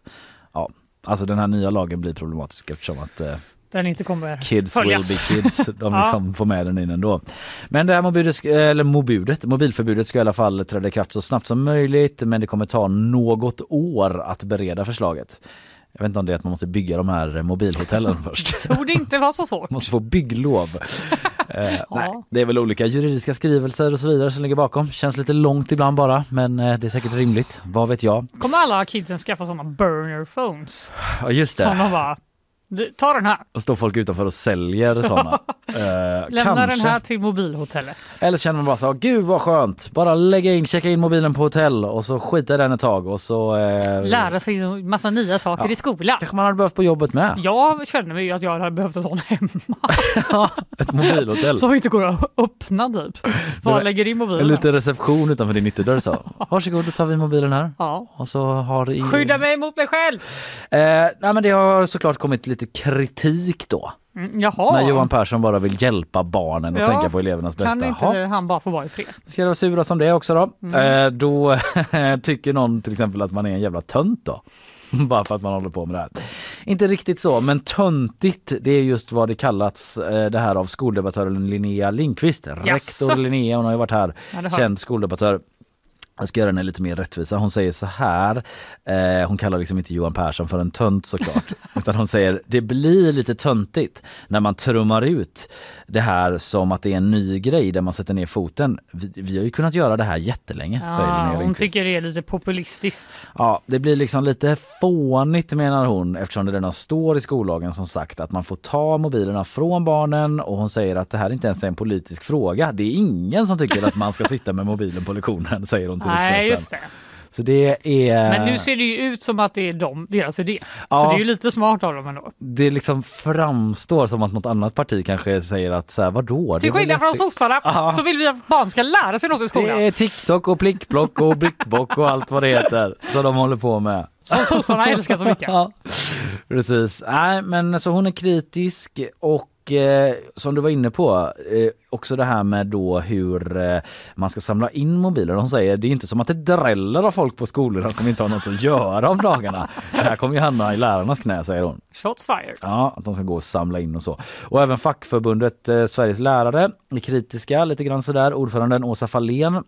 Ja, alltså den här nya lagen blir problematisk eftersom att eh, Den inte kommer kids följas. will be kids. De Ja. liksom får med den in ändå. Men det här mobilet, ska- eller mobudet, mobilförbudet ska i alla fall träda i kraft så snabbt som möjligt men det kommer ta något år att bereda förslaget. Jag vet inte om det är att man måste bygga de här mobilhotellen först. Tror det inte var så svårt. måste få bygglov. Eh, nej, det är väl olika juridiska skrivelser och så vidare som ligger bakom. Känns lite långt ibland bara men eh, det är säkert rimligt. Vad vet jag? Kommer alla kidsen skaffa sådana burner phones? Ja just Som det. de bara, "Du, ta den här, Och står folk utanför och säljer sådana. Eh, lämna den kanske. här till mobilhotellet. Eller så känner man bara så, gud vad skönt, bara lägga in, checka in mobilen på hotell och så skita den ett tag och så eh, Lära sig en massa nya saker Ja. i skolan. kanske man hade behövt på jobbet med. Jag känner mig att jag hade behövt en sån hemma Ett mobilhotell. som inte går att öppna typ. Bara lägger in En mobilen. liten reception utanför din ytterdörr så. Varsågod, då tar vi mobilen här. Ja. Och så har i... Skydda mig mot mig själv! Eh, nej men det har såklart kommit lite kritik då. Mm, jaha, När Johan Persson bara vill hjälpa barnen och Ja, tänka på elevernas bästa. kan inte Jaha, han bara få vara i fred? Ska det vara sura som det också då? Mm. Eh, då tycker någon till exempel att man är en jävla tönt då. Bara för att man håller på med det här. Inte riktigt så, men töntigt det är just vad det kallats eh, det här av skoldebattören Linnea Lindqvist. Rektor Linnea, hon har ju varit här, Ja, känd skoldebattör. Jag ska göra henne lite mer rättvisa. Hon säger så här, eh, hon kallar liksom inte Johan Persson för en tönt såklart. utan hon säger det blir lite töntigt när man trummar ut det här som att det är en ny grej där man sätter ner foten. Vi, vi har ju kunnat göra det här jättelänge, säger Ja, Linnea hon tycker det är lite populistiskt. Ja, det blir liksom lite fånigt menar hon eftersom det redan står i skollagen som sagt att man får ta mobilerna från barnen och hon säger att det här inte ens är en politisk fråga. Det är ingen som tycker att man ska sitta med mobilen på lektionen säger hon till Nej, just det. Så det är... Men nu ser det ju ut som att det är de, deras idé. Ja. Så det är ju lite smart av dem ändå. Det liksom framstår som att något annat parti kanske säger att så här, vadå? Det Till skillnad från sossarna Ja. så vill vi att barn ska lära sig något i Det skolan. är TikTok och plickblock och blickbock och allt vad det heter som de håller på med. Som sossarna älskar så mycket. Ja, precis. Nej, men så hon är kritisk och och eh, som du var inne på, eh, också det här med då hur eh, man ska samla in mobiler. De säger det är inte som att det dräller av folk på skolorna som inte har något att göra om dagarna. Det här kommer ju hamna i lärarnas knä säger hon. Shots fired. Ja, att de ska gå och samla in och så. Och även fackförbundet eh, Sveriges lärare är kritiska lite grann sådär. Ordföranden Åsa Fahlén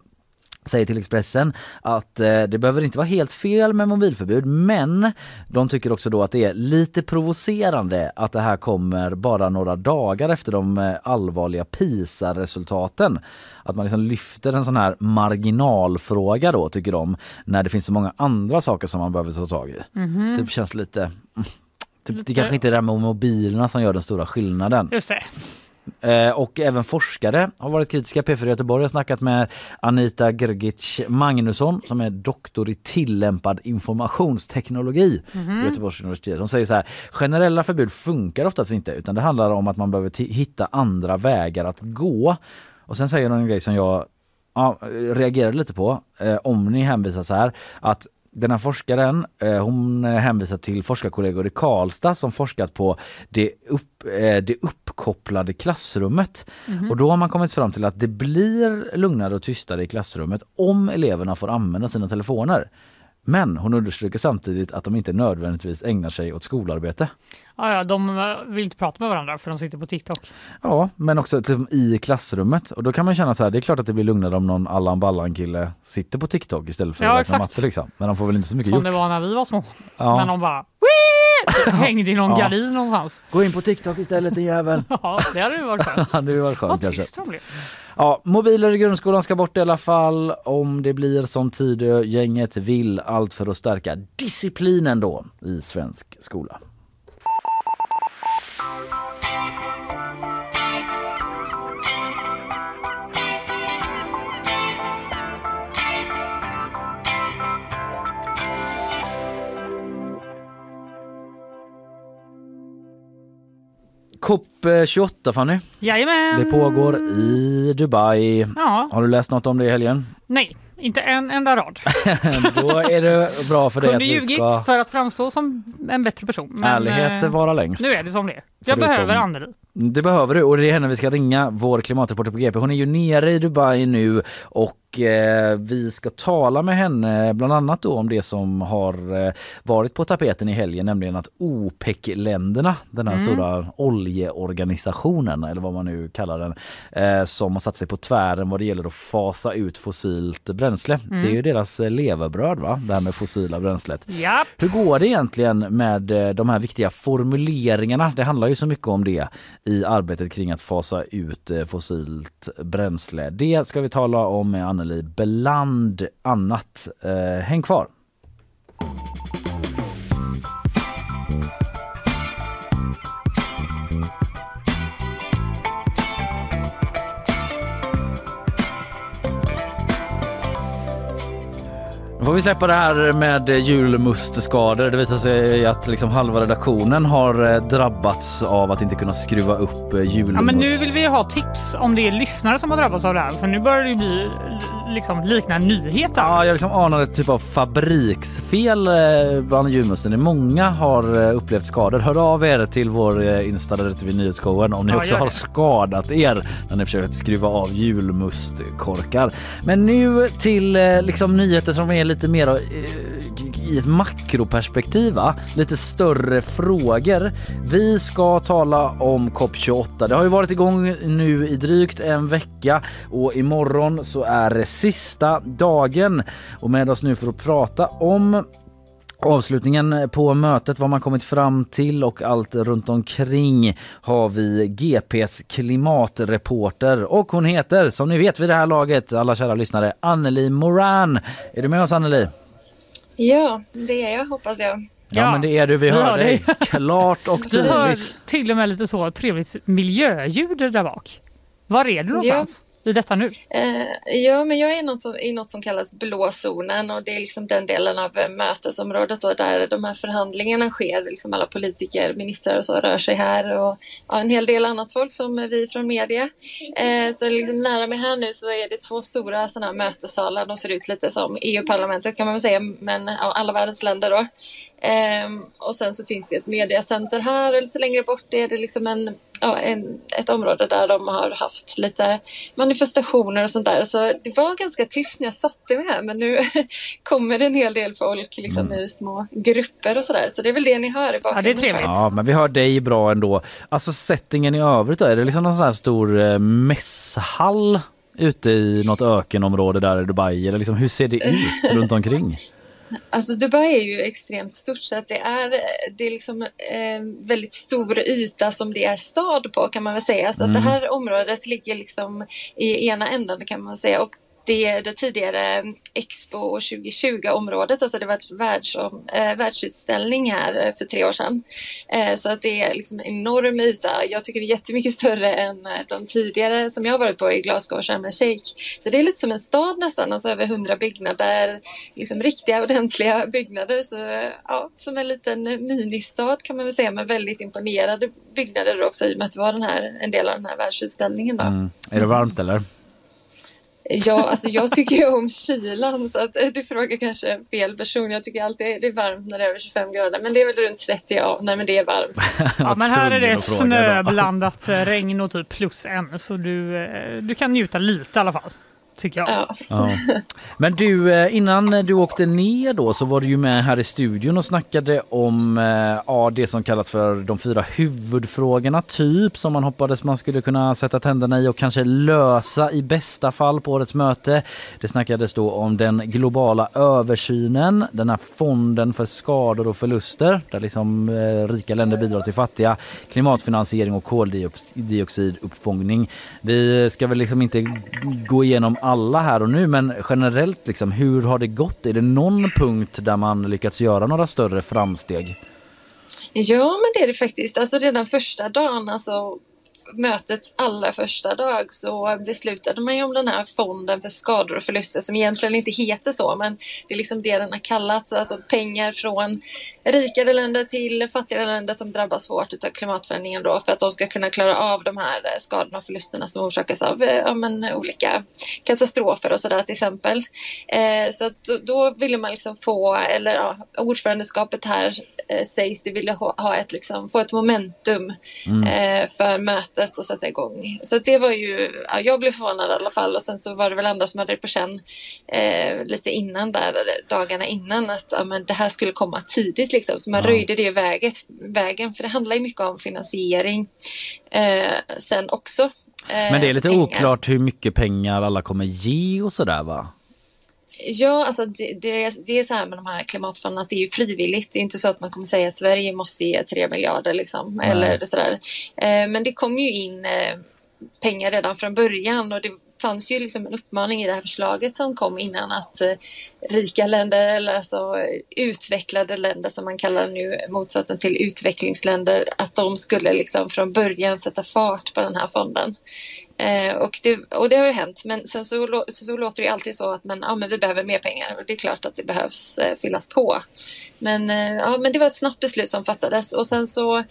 säger till Expressen att eh, det behöver inte vara helt fel med mobilförbud men de tycker också då att det är lite provocerande att det här kommer bara några dagar efter de eh, allvarliga PISA-resultaten. Att man liksom lyfter en sån här marginalfråga då tycker de när det finns så många andra saker som man behöver ta tag i. Mhm. Det känns lite mm, Typ, det kanske inte är det här med mobilerna som gör den stora skillnaden. Just det. Eh, och även forskare har varit kritiska. P4 Göteborg har snackat med Anita Grgic Magnusson som är doktor i tillämpad informationsteknologi vid Göteborgs universitet. De säger så här, generella förbud funkar oftast inte utan det handlar om att man behöver hitta andra vägar att gå. Och sen säger de en grej som jag ja, reagerade lite på. Eh, om ni hänvisar så här att den här forskaren eh, hon eh, hänvisar till forskarkollegor i Karlstad som forskat på det, upp, eh, det uppkopplade klassrummet. Och då har man kommit fram till att det blir lugnare och tystare i klassrummet om eleverna får använda sina telefoner. Men hon understryker samtidigt att de inte nödvändigtvis ägnar sig åt skolarbete. Ja, ja, de eh, vill inte prata med varandra för de sitter på TikTok. Ja, men också typ i klassrummet. Och då kan man känna så här, det är klart att det blir lugnare om någon Allan Ballan kille sitter på TikTok istället för Ja, att räkna matte liksom. Men de får väl inte så mycket Som gjort. det var när vi var små. Ja. När de bara hängde i någon Ja. gardin någonstans. Gå in på TikTok istället din jävel. Ja, det hade ju varit skönt. Det hade ju varit skönt Vad tyst de blev. Ja, mobiler i grundskolan ska bort i alla fall om det blir som Tidögänget vill. Allt för att stärka disciplinen då i svensk skola. COP28 Fanny, Jajamän! det pågår i Dubai. Ja, Har du läst något om det i helgen? nej, inte en enda rad. Då är det bra för dig att Kunde vi ljugit ska... för att framstå som en bättre person. Men, Ärlighet eh, vara längst. Nu är det som det. Jag Förutom- behöver Anneli. Det behöver du och det är henne vi ska ringa, vår klimatreporter på GP. Hon är ju nere i Dubai nu och eh, vi ska tala med henne bland annat om det som har eh, varit på tapeten i helgen, nämligen att OPEC-länderna, den här stora oljeorganisationen eller vad man nu kallar den, eh, som har satt sig på tvären vad det gäller att fasa ut fossilt bränsle. Det är ju deras eh, levebröd va, det här med fossila bränslet. Japp. Hur går det egentligen med eh, de här viktiga formuleringarna? Det handlar ju så mycket om det i arbetet kring att fasa ut eh, fossilt bränsle. Det ska vi tala om med Donnelly bland annat. Eh, häng kvar! Nu får vi släppa det här med julmustskador. Det visar sig att liksom halva redaktionen har eh, drabbats av att inte kunna skruva upp eh, julmust. Ja, men nu vill vi ha tips om det är lyssnare som har drabbats av det här. För nu börjar det bli liksom likna nyheter. Ja, jag liksom anar ett typ av fabriksfel eh, bland julmusten. Många har eh, upplevt skador. Hör av er till vår eh, Insta där ute vid nyhetsshowen om ni Ja, också har skadat er när ni försökt skruva av julmustkorkar. Men nu till eh, liksom nyheter som är lite mer eh, i ett makroperspektiv, va? lite större frågor. Vi ska tala om COP28. Det har ju varit igång nu i drygt en vecka och imorgon så är det sista dagen. Och med oss nu för att prata om Avslutningen på mötet, vad man kommit fram till och allt runt omkring har vi GPs klimatreporter och hon heter som ni vet vid det här laget, alla kära lyssnare, Anneli Moran. Är du med oss Anneli? Ja, det är jag hoppas jag. Ja, Ja, men det är du, vi vi hör hör dig klart och Du hör tydligt. till och med lite så trevligt miljöljud där bak. Var är du någonstans i detta nu? Eh, ja, men jag är något som, i något som kallas blåzonen och det är liksom den delen av eh, mötesområdet då, där de här förhandlingarna sker. Liksom alla politiker, ministrar och så rör sig här och ja, en hel del annat folk som vi från media. Eh, så liksom nära mig här nu så är det två stora sådana här mötessalar. De ser ut lite som EU-parlamentet kan man väl säga, men ja, alla världens länder då. Eh, och sen så finns det ett mediacenter här och lite längre bort är det liksom en en, ett område där de har haft lite manifestationer och sånt där. Så det var ganska tyst när jag satte mig här men nu kommer det en hel del folk liksom Mm. i små grupper och sådär. Så det är väl det ni hör i Ja, det är bakgrunden. trevligt. Ja, men vi hör dig bra ändå. Alltså settingen i övrigt då, är det liksom någon sån här stor eh, mässhall ute i något ökenområde där i Dubai eller liksom hur ser det ut runt omkring? Alltså Dubai är ju extremt stort så att det är, det är liksom eh, väldigt stor yta som det är stad på kan man väl säga. Så att det här området ligger liksom i ena änden kan man säga. Och det, det tidigare Expo 2020-området, alltså det var en världs, eh, världsutställning här eh, för tre år sedan. Eh, så att det är liksom enorm yta. Jag tycker det är jättemycket större än eh, de tidigare som jag har varit på i Glasgow och Sharm el Sheikh. Så det är lite som en stad nästan, alltså över hundra byggnader, liksom riktiga ordentliga byggnader. Så, eh, ja, som en liten ministad kan man väl säga men väldigt imponerade byggnader också i och med att det var den här, en del av den här världsutställningen. Då. Mm. Är det varmt eller? Ja, alltså jag tycker ju om kylan så att eh, du frågar kanske fel person. Jag tycker alltid det är varmt när det är över 25 grader, men det är väl runt 30, ja, nej men det är varmt. Ja, men här är det idag. snöblandat eh, regn och typ plus en så du, eh, du kan njuta lite i alla fall. Tycker jag. Ja. Ja. Men du, eh, innan du åkte ner då så var du ju med här i studion och snackade om eh, ja, det som kallas för de fyra huvudfrågorna typ som man hoppades man skulle kunna sätta tänderna i och kanske lösa i bästa fall på årets möte. Det snackades då om den globala översynen, den här fonden för skador och förluster där liksom eh, rika länder bidrar till fattiga, klimatfinansiering och koldioxiduppfångning. Vi ska väl liksom inte gå igenom alla här och nu men generellt liksom hur har det gått? Är det någon punkt där man lyckats göra några större framsteg? ja, men det är det faktiskt. Alltså redan första dagen, alltså mötets allra första dag så beslutade man ju om den här fonden för skador och förluster som egentligen inte heter så men det är liksom det den har kallats, alltså pengar från rikare länder till fattigare länder som drabbas hårt av klimatförändringen då för att de ska kunna klara av de här eh, skadorna och förlusterna som orsakas av eh, ja, men, olika katastrofer och sådär till exempel. Eh, så att då, ville man liksom få, eller ja, ordförandeskapet här eh, sägs det ville ha, ha ett, liksom, få ett momentum eh, för mötet och sätta igång. Så det var ju, ja, jag blev förvånad i alla fall och sen så var det väl andra som hade det på känn eh, lite innan där, dagarna innan att ja, men det här skulle komma tidigt liksom. Så man Ja. röjde det väget, vägen, för det handlar ju mycket om finansiering eh, sen också. Eh, Men det är lite pengar. oklart hur mycket pengar alla kommer ge och sådär va? Ja, alltså det, det, det är så här med de här klimatfonderna att det är ju frivilligt. Det är inte så att man kommer säga att Sverige måste ge 3 miljarder liksom. Nej. Eller sådär. Eh, men det kom ju in eh, pengar redan från början och det fanns ju liksom en uppmaning i det här förslaget som kom innan att eh, rika länder eller alltså eh, utvecklade länder som man kallar nu motsatsen till utvecklingsländer att de skulle liksom från början sätta fart på den här fonden. Eh, och, det, och det har ju hänt men sen så, så, så låter det ju alltid så att men, ja, men vi behöver mer pengar och det är klart att det behövs eh, fyllas på. Men, eh, ja, men det var ett snabbt beslut som fattades och sen så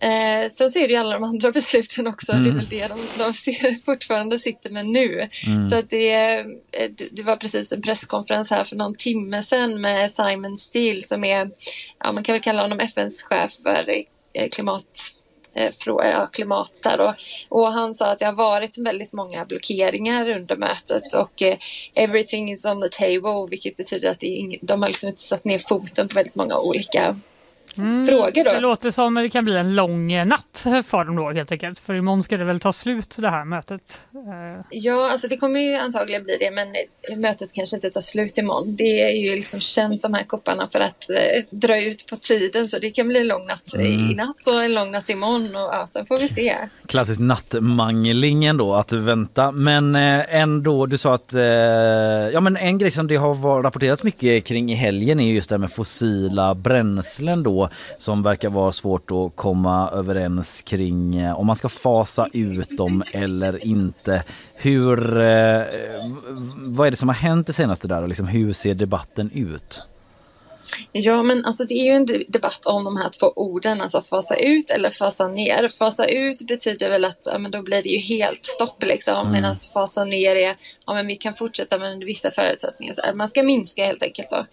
Eh, sen så är det ju alla de andra besluten också. Det är väl det de, de fortfarande sitter med nu. Så att det, eh, det, det var precis en presskonferens här för någon timme sedan med Simon Steele som är, ja man kan väl kalla honom FNs chef för eh, klimat eh, ja, klimat där och, och han sa att det har varit väldigt många blockeringar under mötet och eh, everything is on the table vilket betyder att det är ing- de har liksom inte satt ner foten på väldigt många olika frågor. Då. Det låter som det kan bli en lång eh, natt för dem då helt enkelt. För imorgon ska det väl ta slut det här mötet. Eh, Ja, alltså det kommer ju antagligen bli det, men eh, mötet kanske inte tar slut imorgon. Det är ju liksom känt de här kopparna för att eh, dra ut på tiden, så det kan bli en lång natt i natt och en lång natt imorgon och ja, sen får vi se. Klassisk nattmangling ändå att vänta. Men eh, ändå, du sa att eh, ja, men en grej som det har rapporterats mycket kring i helgen är just det här med fossila bränslen då som verkar vara svårt att komma överens kring eh, om man ska fasa ut dem eller inte. Hur, eh, vad är det som har hänt det senaste där och liksom, hur ser debatten ut? Ja, men alltså det är ju en debatt om de här två orden, alltså fasa ut eller fasa ner. Fasa ut betyder väl att ja, men då blir det ju helt stopp liksom, mm. medan fasa ner är ja, men vi kan fortsätta med vissa förutsättningar. Så man ska minska helt enkelt då.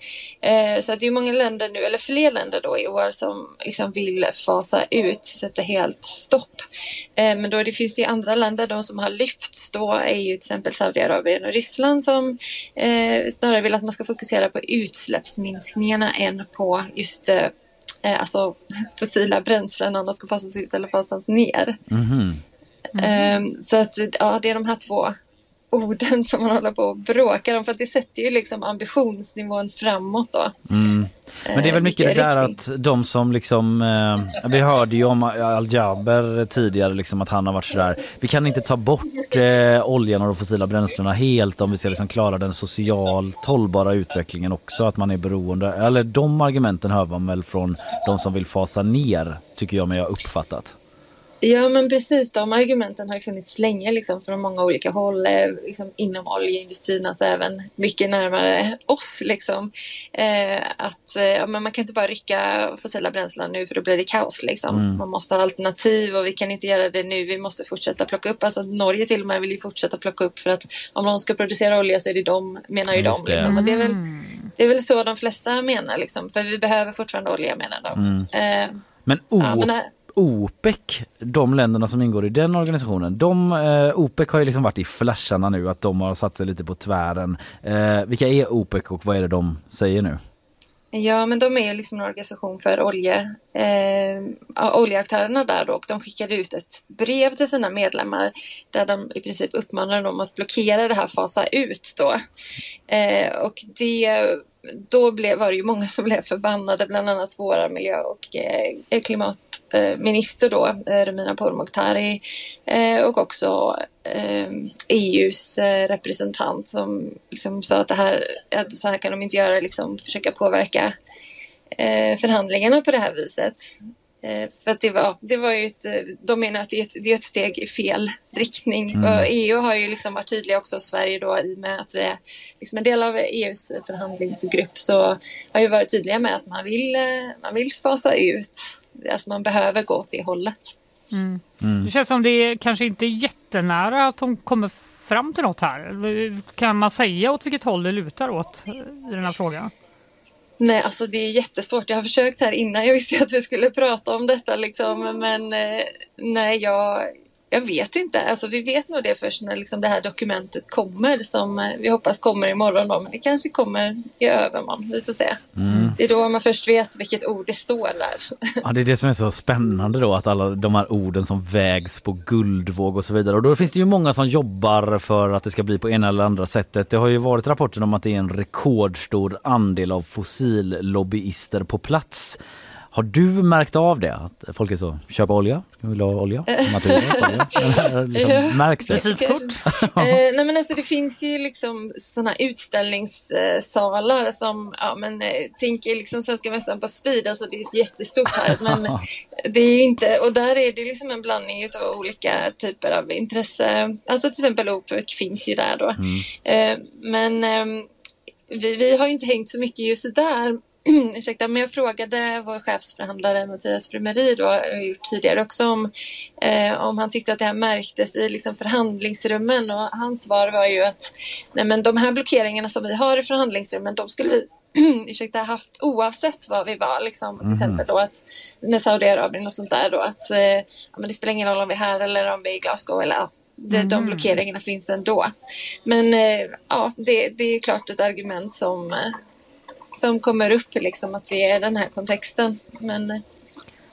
Eh, så att det är många länder nu, eller fler länder då i år som liksom vill fasa ut, sätta helt stopp. Eh, men då det finns det ju andra länder, de som har lyfts då är ju till exempel Saudiarabien och Ryssland som eh, snarare vill att man ska fokusera på utsläppsminskningarna än på just eh, eh, alltså fossila bränslen om de ska fasas ut eller fasas ner. Mm -hmm. Mm. Så att ja, det är de här två orden som man håller på och bråkar om för att det sätter ju liksom ambitionsnivån framåt då. Mm. Men det är väl mycket det där att de som liksom, eh, vi hörde ju om Al-Jaber tidigare liksom att han har varit sådär, vi kan inte ta bort eh, oljan och de fossila bränslena helt om vi ska liksom klara den socialt hållbara utvecklingen också, att man är beroende, eller de argumenten hör man väl från de som vill fasa ner, tycker jag mig ha uppfattat. Ja men precis, de argumenten har ju funnits länge liksom, från många olika håll eh, liksom, inom oljeindustrin, alltså även mycket närmare oss. Liksom. Eh, att eh, men man kan inte bara rycka fossila bränslen nu för då blir det kaos. Liksom. Mm. Man måste ha alternativ och vi kan inte göra det nu, vi måste fortsätta plocka upp. Alltså, Norge till och med vill ju fortsätta plocka upp för att om någon ska producera olja så är det de, menar ju de. Liksom. Och det, är väl, mm. det är väl så de flesta menar, liksom, för vi behöver fortfarande olja menar de. Mm. Eh, men, oh. ja, men OPEC, de länderna som ingår i den organisationen, de, eh, OPEC har ju liksom varit i flasharna nu att de har satt sig lite på tvären. Eh, vilka är OPEC och vad är det de säger nu? Ja, men de är ju liksom en organisation för olje, eh, oljeaktörerna där då, och de skickade ut ett brev till sina medlemmar där de i princip uppmanade dem att blockera det här, fasa ut då. Eh, och det då blev, var det ju många som blev förbannade, bland annat våra miljö och eh, klimatminister då, eh, Romina Pourmokhtari eh, och också eh, e EUs eh, representant som liksom sa att det här, att så här kan de inte göra, liksom försöka påverka eh, förhandlingarna på det här viset. Eh, för att det var, det var ju ett, de menar att det är ett, det är ett steg i fel riktning. Mm. Och EU har ju liksom varit tydliga också, Sverige då, i och med att vi är liksom en del av EUs förhandlingsgrupp, så har ju varit tydliga med att man vill, eh, man vill fasa ut, alltså man behöver gå åt det hållet. Mm. Mm. Det känns som det kanske inte är jättenära att de kommer fram till något här. Kan man säga åt vilket håll det lutar åt i den här frågan? Nej, alltså det är jättesvårt. Jag har försökt här innan. Jag visste att vi skulle prata om detta liksom, men eh, nej, jag, jag vet inte. Alltså, vi vet nog det först när liksom, det här dokumentet kommer som eh, vi hoppas kommer imorgon. Då, men det kanske kommer i övermorgon. Vi får se. Mm. Det är då man först vet vilket ord det står där. Ja, det är det som är så spännande då att alla de här orden som vägs på guldvåg och så vidare. Och då finns det ju många som jobbar för att det ska bli på ena eller andra sättet. Det har ju varit rapporter om att det är en rekordstor andel av fossilobbyister på plats. Har du märkt av det? Att folk är så, köpa olja, vill ha olja, naturgas, liksom, Märks det? eh, nej men alltså det finns ju liksom sådana utställningssalar som, ja men eh, tänk liksom Svenska mässan på speed, alltså det är jättestort här men det är inte, och där är det liksom en blandning av olika typer av intresse. Alltså till exempel OPEC finns ju där då. Mm. Eh, men ehm, vi, vi har inte hängt så mycket just där ursäkta, men jag frågade vår chefsförhandlare Mattias Primeri då, jag har gjort tidigare också, om, eh, om han tyckte att det här märktes i liksom förhandlingsrummen och hans svar var ju att nej men de här blockeringarna som vi har i förhandlingsrummen, de skulle vi ursäkta, haft oavsett vad vi var. Liksom. Till mm. exempel då att med Saudiarabien och sånt där då att eh, ja, men det spelar ingen roll om vi är här eller om vi är i Glasgow eller ja, det, mm. de blockeringarna finns ändå. Men eh, ja, det, det är klart ett argument som, eh, som kommer upp, liksom, att vi är i den här kontexten. Men, eh,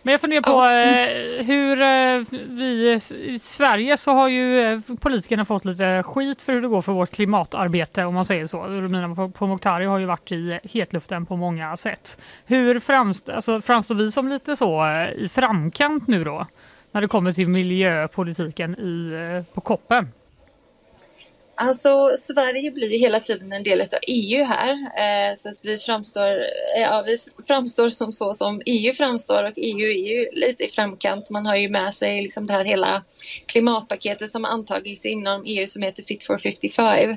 men jag funderar på ja. Eh, hur eh, vi i Sverige så har ju politikerna fått lite skit för hur det går för vårt klimatarbete om man säger så. Romina Pourmokhtari har ju varit i hetluften på många sätt. Hur framst alltså, framstår vi som lite så i framkant nu då? När det kommer till miljöpolitiken i, på koppen? Alltså Sverige blir ju hela tiden en del av EU här. Eh, så att vi framstår, eh, ja, vi framstår som så som EU framstår och EU är ju lite i framkant. Man har ju med sig liksom det här hela klimatpaketet som antagits inom EU som heter Fit for 55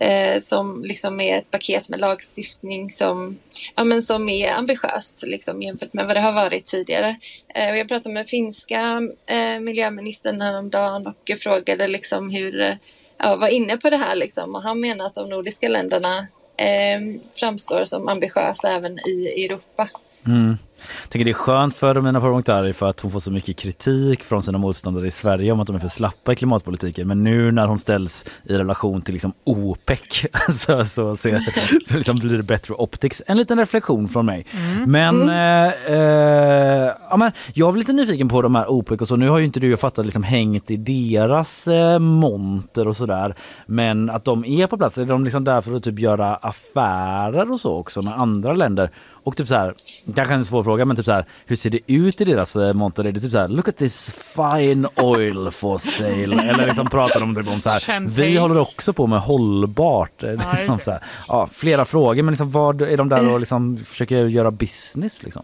eh, som liksom är ett paket med lagstiftning som, ja, men som är ambitiöst liksom, jämfört med vad det har varit tidigare. Eh, och jag pratade med finska eh, miljöministern häromdagen och frågade liksom hur, eh, ja, var inne på det här liksom, och han menar att de nordiska länderna eh, framstår som ambitiösa även i Europa. Mm. Jag tänker det är skönt för Romina Pourmokhtari för att hon får så mycket kritik från sina motståndare i Sverige om att de är för slappa i klimatpolitiken. Men nu när hon ställs i relation till liksom OPEC så, så, så, så liksom blir det bättre optics. En liten reflektion från mig. Mm. Men, mm. Eh, eh, ja, men jag är lite nyfiken på de här OPEC och så. Nu har ju inte du jag fattat liksom hängt i deras eh, monter och sådär. Men att de är på plats, är de liksom där för att typ göra affärer och så också med andra länder? Och typ så här, kanske en svår fråga men typ så här, hur ser det ut i deras eh, monter? Är det typ så här, look at this fine oil for sale? Eller liksom pratar de typ om så här, vi håller också på med hållbart. Eh, ja, liksom så här. Ja, flera frågor men liksom, vad är de där och liksom försöker göra business liksom?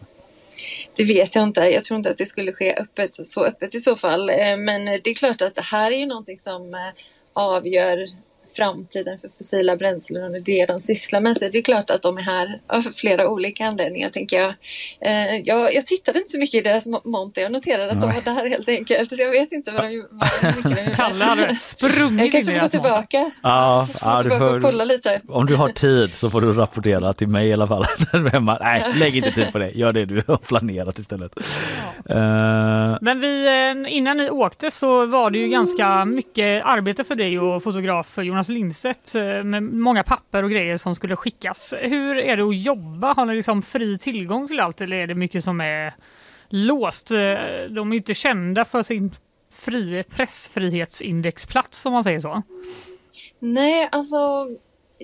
Det vet jag inte. Jag tror inte att det skulle ske öppet, så öppet i så fall. Eh, men det är klart att det här är ju någonting som avgör framtiden för fossila bränslen och det är det de sysslar med. Så det är klart att de är här av flera olika anledningar tänker jag. Eh, jag, jag tittade inte så mycket i deras monter. Jag noterade att Nej. de var där helt enkelt. Så jag vet inte vad de, vad de Kalle hade sprungit Jag kanske får gå tillbaka. Ja, ja, tillbaka får, och kolla lite. Om du har tid så får du rapportera till mig i alla fall. Nej, lägg inte tid på det. Gör det du har planerat istället. Ja. Uh... Men vi, eh, innan ni åkte så var det ju ganska mycket arbete för dig och fotograf Jonas Lindstedt eh, med många papper och grejer som skulle skickas. Hur är det att jobba? Har ni liksom fri tillgång till allt eller är det mycket som är låst? Eh, de är ju inte kända för sin fri, pressfrihetsindexplats om man säger så. Nej, alltså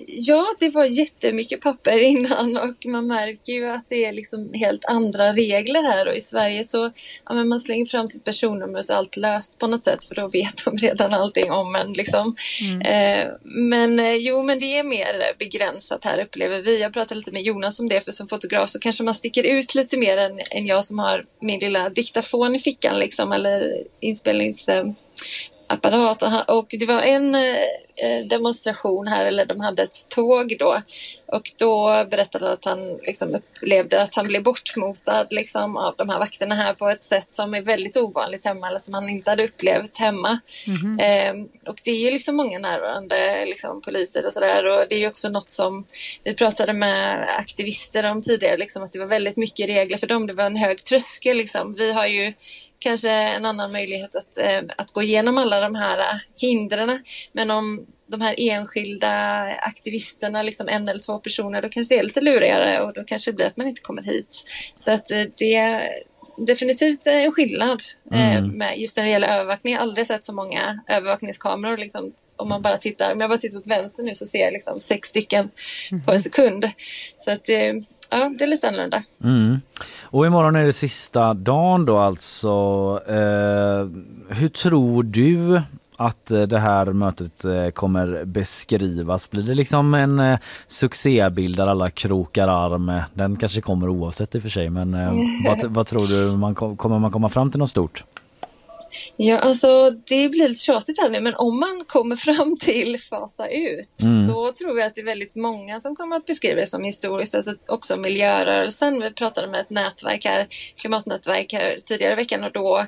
Ja, det var jättemycket papper innan och man märker ju att det är liksom helt andra regler här och i Sverige så ja, men man slänger fram sitt personnummer så är allt löst på något sätt för då vet de redan allting om en. Liksom. Mm. Eh, men eh, jo, men det är mer begränsat här upplever vi. Jag pratade lite med Jonas om det för som fotograf så kanske man sticker ut lite mer än, än jag som har min lilla diktafon i fickan liksom eller inspelnings eh, apparat och, och det var en eh, demonstration här, eller de hade ett tåg då. Och då berättade han att han liksom upplevde att han blev bortmotad liksom, av de här vakterna här på ett sätt som är väldigt ovanligt hemma, eller som han inte hade upplevt hemma. Mm -hmm. eh, och det är ju liksom många närvarande liksom, poliser och sådär. Och det är ju också något som vi pratade med aktivister om tidigare, liksom, att det var väldigt mycket regler för dem. Det var en hög tröskel. Liksom. Vi har ju kanske en annan möjlighet att, eh, att gå igenom alla de här eh, hindren. Men om de här enskilda aktivisterna, liksom en eller två personer, då kanske det är lite lurigare och då kanske det blir att man inte kommer hit. Så att eh, det är definitivt en skillnad mm. med just när det gäller övervakning. Jag har aldrig sett så många övervakningskameror liksom, om man bara tittar, om jag bara tittar åt vänster nu så ser jag liksom sex stycken på en sekund. Så att ja, det är lite annorlunda. Mm. Och imorgon är det sista dagen då alltså. Eh, hur tror du att eh, det här mötet eh, kommer beskrivas? Blir det liksom en eh, succébild där alla krokar arm? Den kanske kommer oavsett i och för sig men vad, vad tror du, man, kommer man komma fram till något stort? Ja, alltså det blir lite tjatigt här nu, men om man kommer fram till fasa ut mm. så tror jag att det är väldigt många som kommer att beskriva det som historiskt, alltså också miljörörelsen. Vi pratade med ett nätverk här, klimatnätverk här tidigare i veckan och då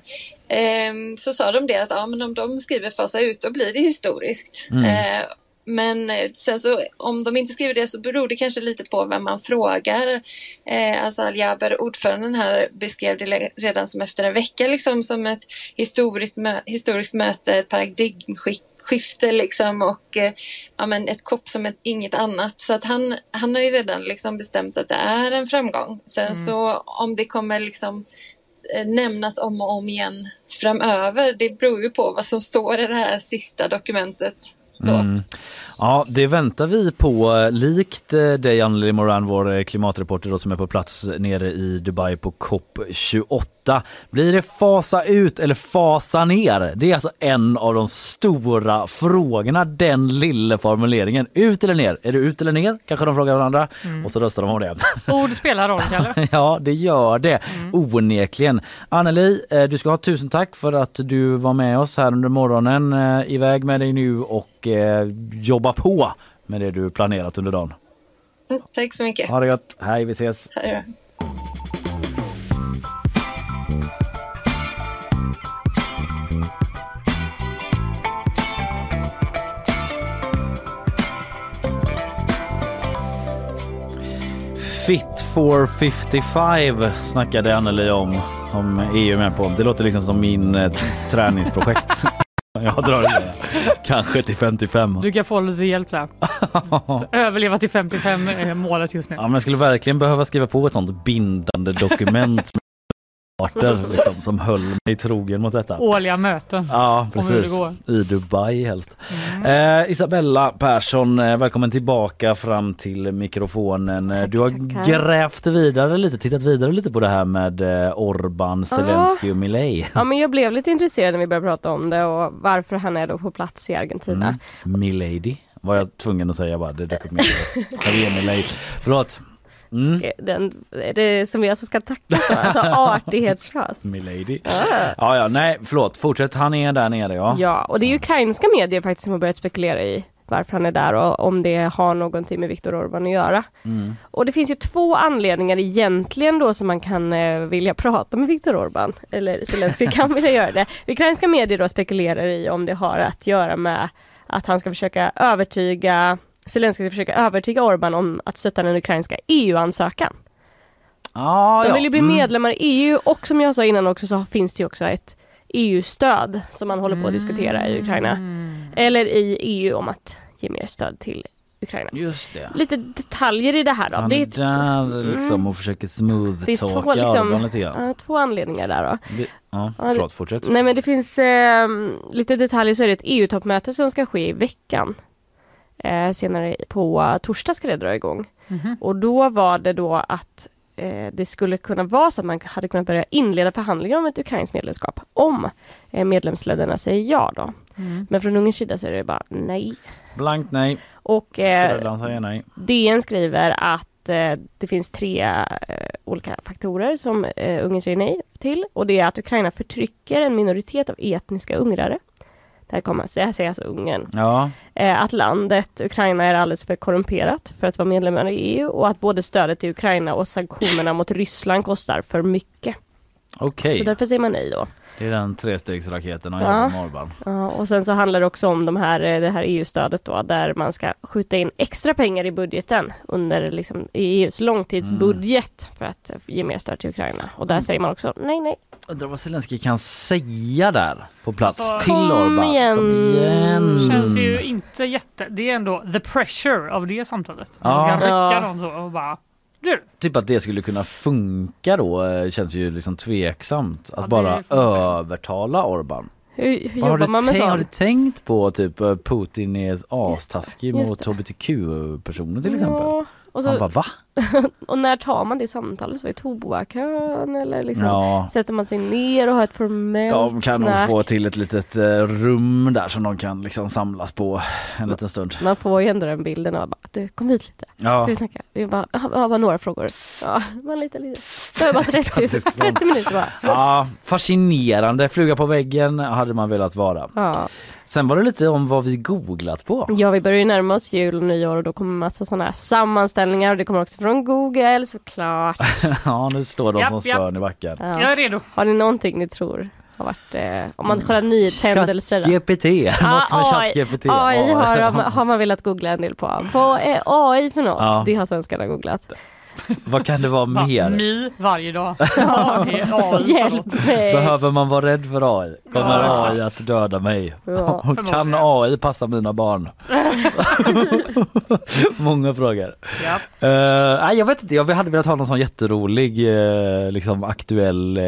eh, så sa de det att ja, men om de skriver fasa ut då blir det historiskt. Mm. Eh, men eh, sen så om de inte skriver det så beror det kanske lite på vem man frågar. Eh, alltså Al-Jaber, ordföranden här, beskrev det redan som efter en vecka liksom som ett historiskt, mö historiskt möte, ett paradigmskifte liksom och eh, ja, men ett kopp som ett, inget annat. Så att han, han har ju redan liksom bestämt att det är en framgång. Sen mm. så om det kommer liksom eh, nämnas om och om igen framöver, det beror ju på vad som står i det här sista dokumentet Mm. Ja, det väntar vi på. Likt eh, dig Anneli Moran, vår eh, klimatreporter då, som är på plats nere i Dubai på COP28. COP28 blir det fasa ut eller fasa ner? Det är alltså en av de stora frågorna, den lilla formuleringen. Ut eller ner? Är det ut eller ner? Kanske de frågar varandra mm. och så röstar de om det. Ord spelar roll, Kalle. ja, det gör det. Mm. Onekligen. Anneli, eh, du ska ha tusen tack för att du var med oss här under morgonen. Iväg med dig nu och jobba på med det du planerat under dagen. Mm, tack så mycket. Ha det gott. Hej, vi ses. Hej då. Fit for 55 snackade Anneli om, som EU är med på. Det låter liksom som min eh, träningsprojekt. Jag drar det kanske till 55. Du kan få lite hjälp där. Överleva till 55 är målet just nu. Ja, men jag skulle verkligen behöva skriva på ett sånt bindande dokument med arter, liksom, som höll mig trogen mot detta. Årliga möten. Ja, precis. I Dubai helst. Eh, Isabella Persson, eh, välkommen tillbaka fram till mikrofonen. Eh, du har tackar. grävt vidare lite, tittat vidare lite på det här med eh, Orban, Zelensky och Milei. Ja men jag blev lite intresserad när vi började prata om det och varför han är då på plats i Argentina. Mm. Milady var jag tvungen att säga bara, det dök upp. Javier Milei. Förlåt. Mm. Den, är det som jag som ska tacka så? Alltså artighetsfras. Milady. Ja, ja, nej, förlåt. Fortsätt. Han är där nere, ja. Ja, och det är ukrainska medier faktiskt som har börjat spekulera i varför han är där och om det har någonting med Viktor Orbán att göra. Mm. Och det finns ju två anledningar egentligen då som man kan eh, vilja prata med Viktor Orbán. Eller Zelenskyj kan vilja göra det. Ukrainska medier då spekulerar i om det har att göra med att han ska försöka övertyga Zelenskyj ska försöka övertyga Orbán om att stötta den ukrainska EU-ansökan. Ah, De vill ju bli Mm. medlemmar i EU och som jag sa innan också så finns det ju också ett EU-stöd som man håller på att diskutera i Ukraina. Eller i EU om att ge mer stöd till Ukraina. Just det. Lite detaljer i det här då. Han Det är är där liksom och försöker finns två, smooth-talka liksom, Orban lite grann. två anledningar där då. Det, ja, förlåt, fortsätt. Nej men det finns eh, lite detaljer så är det ett EU-toppmöte som ska ske i veckan. Eh, senare på torsdag ska det dra igång. Och då var det då att eh, det skulle kunna vara så att man hade kunnat börja inleda förhandlingar om ett ukrainskt medlemskap om eh, medlemsländerna säger ja då. Men från Ungerns sida så är det bara nej. Blankt nej. Och eh, säger nej. DN skriver att eh, det finns tre eh, olika faktorer som eh, Ungern säger nej till. Och det är att Ukraina förtrycker en minoritet av etniska ungrare. Det här, kommer, det här säger alltså Ungern. Ja, Eh, att landet Ukraina är alldeles för korrumperat för att vara medlemmar i EU och att både stödet till Ukraina och sanktionerna mot Ryssland kostar för mycket. okej. Så därför säger man nej då. Det är den trestegsraketen och Ja. Orban. Ja, och sen så handlar det också om de här, eh, det här EU-stödet då, där man ska skjuta in extra pengar i budgeten under liksom, EUs långtidsbudget för att ge mer stöd till Ukraina. Och där säger man också nej, nej. Undrar vad Zelenskyj kan säga där på plats Alltså, till kom Orban. igen. Kom igen. Känns ju inte jätte... Det är ändå the pressure av det samtalet. Man Ja. ska rycka Ja. någon så och bara... Typ att det skulle kunna funka då eh, känns ju liksom tveksamt. Att Ja, bara övertala Orban. Hur, hur har, du man tänkt, har du tänkt på typ eh, Putin är astaskig mot hbtq-personer till exempel? Ja, och, Han så, bara va? och när tar man det samtalet? Så i toakön eller liksom Ja. sätter man sig ner och har ett formellt De kan nog snack? få till ett litet eh, rum där som de kan liksom samlas på en liten stund. Man får ju ändå den bilden av bara, du kom hit lite, Ja. ska vi snacka? Vi bara, ja, ja, bara några frågor. Ja, man lite, lite. Det har bara 30, Klassisk sån. 30 minuter bara. Ja, fascinerande. Fluga på väggen hade man velat vara. Ja. Sen var det lite om vad vi googlat på. ja, vi börjar ju närma oss jul och nyår och då kommer massa sådana här sammanställningar och det kommer också från Google såklart. Ja, nu står de Japp, som japp. spön i backen. jag Ja. är redo. Har ni någonting ni tror har varit, eh, om man kollar nyhetshändelser? då? ChatGPT, något med AI, ChatGPT. AI har, man- har man velat googla en del på. Vad är AI för något? Ja. Det har svenskarna googlat. Vad kan det vara Va, mer? Mi varje dag. AI Hjälp mig! Behöver man vara rädd för AI? Kommer Ja, AI att döda mig? Ja. Kan. AI passa mina barn? Många frågor. Ja. Uh, nej, jag vet inte, jag hade velat ha någon sån jätterolig, eh, liksom aktuell eh,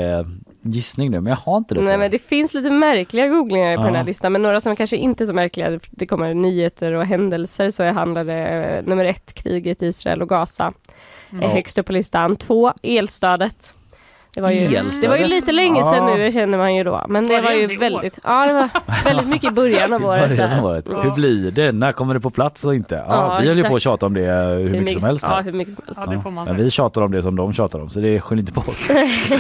gissning nu, men jag har inte det. Nej men jag. det finns lite märkliga googlingar på Ja. den här listan men några som kanske inte är så märkliga. Det kommer nyheter och händelser så handlar det eh, nummer ett kriget i Israel och Gaza. Är Ja. högst upp på listan. Två elstödet. Det var ju, Elstödet. det var ju lite länge sedan Ja. nu känner man ju då. Men det Var var, det ju år? väldigt, ja det var väldigt mycket i början av året. början av året. Ja. Hur blir det? När kommer det på plats och inte? Ja, Ja, vi höll ju på att tjata om det hur, mycket som helst. Ja, här. hur mycket som helst. Ja, det får man Men vi tjatar om det som de tjatar om så det skyller inte på oss.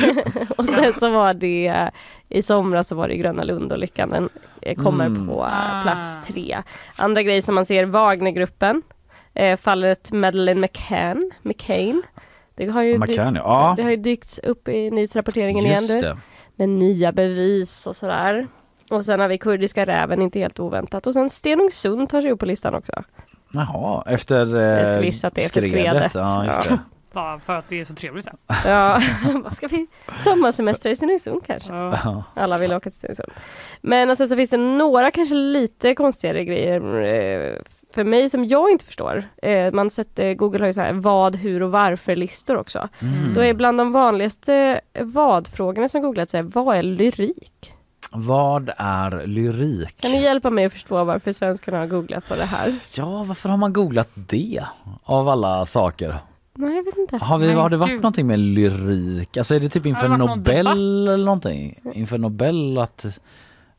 Och sen så var det i somras så var det Gröna Lund-olyckan. Den eh, kommer Mm. på eh, Ah. plats tre. Andra grejer som man ser, Wagnergruppen. Eh, fallet Madeleine McCann. McCain. Det har ju, Man dy- kan ju. Ja, det har ju dykt upp i nyhetsrapporteringen igen. just Du, det. med nya bevis och sådär. Och sen har vi kurdiska räven, inte helt oväntat. Och sen Stenungsund tar sig upp på listan också. Jaha, efter Jag skulle eh, gissa att det är efter skredet. Ja, just Ja. Bara för att det är så trevligt här. Ja, vad ska vi? Sommarsemester i Stenungsund kanske? Ja. Alla vill åka till Stenungsund. Men alltså, så finns det några kanske lite konstigare grejer eh, för mig som jag inte förstår. Eh, man sätter, Google har ju så här vad, hur och varför-listor också. Mm. Då är bland de vanligaste vad-frågorna som googlats är vad är lyrik? Vad är lyrik? Kan ni hjälpa mig att förstå varför svenskarna har googlat på det här? Ja, varför har man googlat det av alla saker? Nej, jag vet inte. Har, vi, Men har det varit gud. någonting med lyrik? Alltså är det typ inför det någon Nobel debatt? eller någonting? Inför Nobel att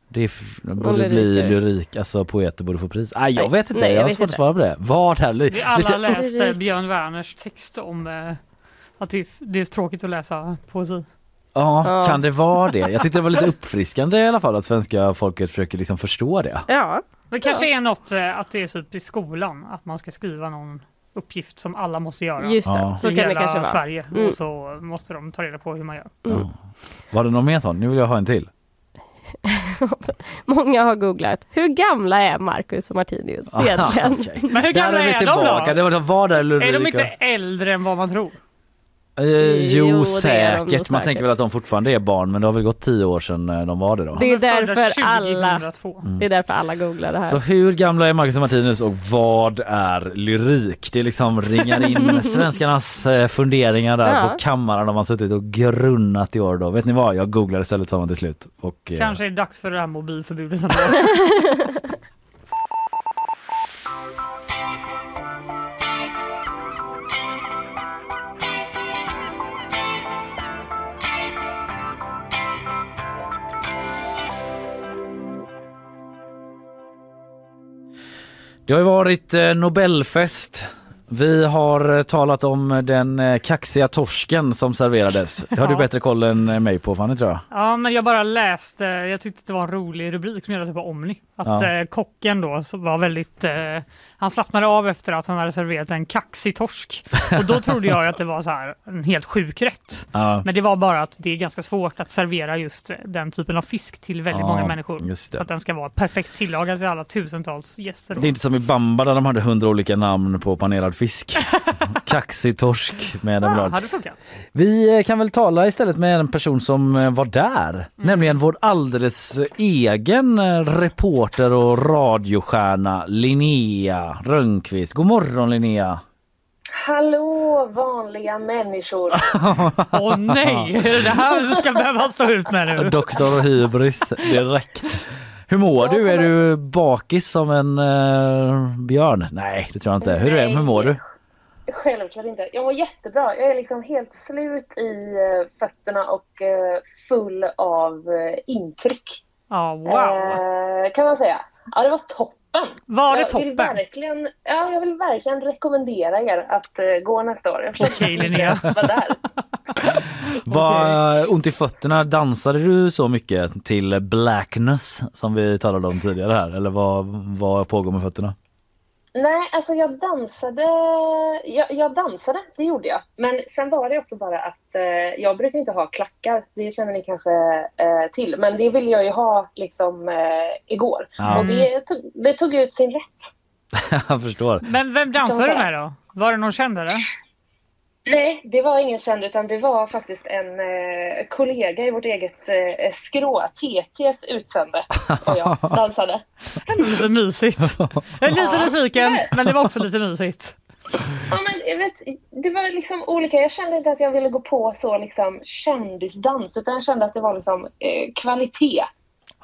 det borde bli lyrik, alltså poeter borde få pris. Nej jag vet inte, nej, jag jag har svårt att svara på det. Vad är lyrik? Vi alla Lite- läste. Björn Werners text om eh, att det, det är tråkigt att läsa poesi. Ja, Ja. kan det vara det? Jag tyckte det var lite uppfriskande i alla fall att svenska folket försöker liksom förstå det. Ja, Det kanske är något eh, att det är typ i skolan, att man ska skriva någon uppgift som alla måste göra. just det. Ja. Så I kan det kanske vara. Sverige Mm. och så måste de ta reda på hur man gör. Mm. Ja. Var det någon mer sån? Nu vill jag ha en till. Många har googlat. Hur gamla är Marcus och Martinius egentligen? Okej. Men hur Där gamla är är de tillbaka. då? Det var, vad är lyrik? Är de inte äldre än vad man tror? Eh, Jo, jo säkert. Man säkert. tänker väl att de fortfarande är barn men det har väl gått tio år sedan eh, de var det då. Det är därför alla- 2002. Det är därför alla googlar det här. Så hur gamla är Marcus och Martinus och vad är lyrik? Det liksom ringar in svenskarnas eh, funderingar där Ja. på kammaren de har suttit och grunnat i år då. Vet ni vad? Jag googlar istället sa man till slut. Och, eh, Kanske är det dags för det här mobilförbudet Det har ju varit eh, Nobelfest. Vi har eh, talat om den eh, kaxiga torsken som serverades. Det har du bättre koll än mig på Fanny tror jag. Ja, men jag bara läste, jag tyckte det var en rolig rubrik som jag läste på Omni. Att Ja. eh, kocken då så var väldigt, eh, han slappnade av efter att han hade serverat en kaxig torsk. Och då trodde jag att det var så här en helt sjuk rätt. Ja. Men det var bara att det är ganska svårt att servera just den typen av fisk till väldigt Ja, många människor. För att den ska vara perfekt tillagad till alla tusentals gäster. då. Det är inte som i Bamba där de hade hundra olika namn på panerad fisk. Kaxig torsk med en ah, funkat. Vi eh, kan väl tala istället med en person som eh, var där, nämligen vår alldeles egen eh, reporter och radiostjärna Linnea Rönnqvist. God morgon Linnea! Hallå vanliga människor! Åh nej, är det här du ska behöva stå ut med nu? Doktor Hybris direkt. Hur mår du? Är du bakis som en eh, björn? Nej, det tror jag inte. Hur, är, hur mår du? Självklart inte. Jag mår jättebra. Jag är liksom helt slut i eh, fötterna och eh, full av intryck. Ja, wow. Eh, kan man säga. Ja, det var toppen. Var det jag Vill verkligen, ja, jag vill verkligen rekommendera er att eh, gå nästa år. Okej, Linnea. vara där. Var ont i fötterna? Dansade du så mycket till Blackness som vi talade om tidigare här? Eller vad, vad pågår med fötterna? Nej, alltså jag dansade, jag, jag dansade, det gjorde jag. Men sen var det också bara att eh, jag brukar inte ha klackar, det känner ni kanske eh, till. Men det ville jag ju ha liksom eh, igår. Ja. Och det tog, det tog ut sin rätt. jag förstår. Men vem dansade du med då? Var det någon känd eller? Nej, det var ingen känd utan det var faktiskt en eh, kollega i vårt eget eh, skrå, TTs utsände. Och jag dansade. Lite mysigt. Jag är lite nyfiken, men det var också lite mysigt. Ja, men jag vet, det var liksom olika. Jag kände inte att jag ville gå på så liksom kändisdans utan jag kände att det var liksom eh, kvalitet.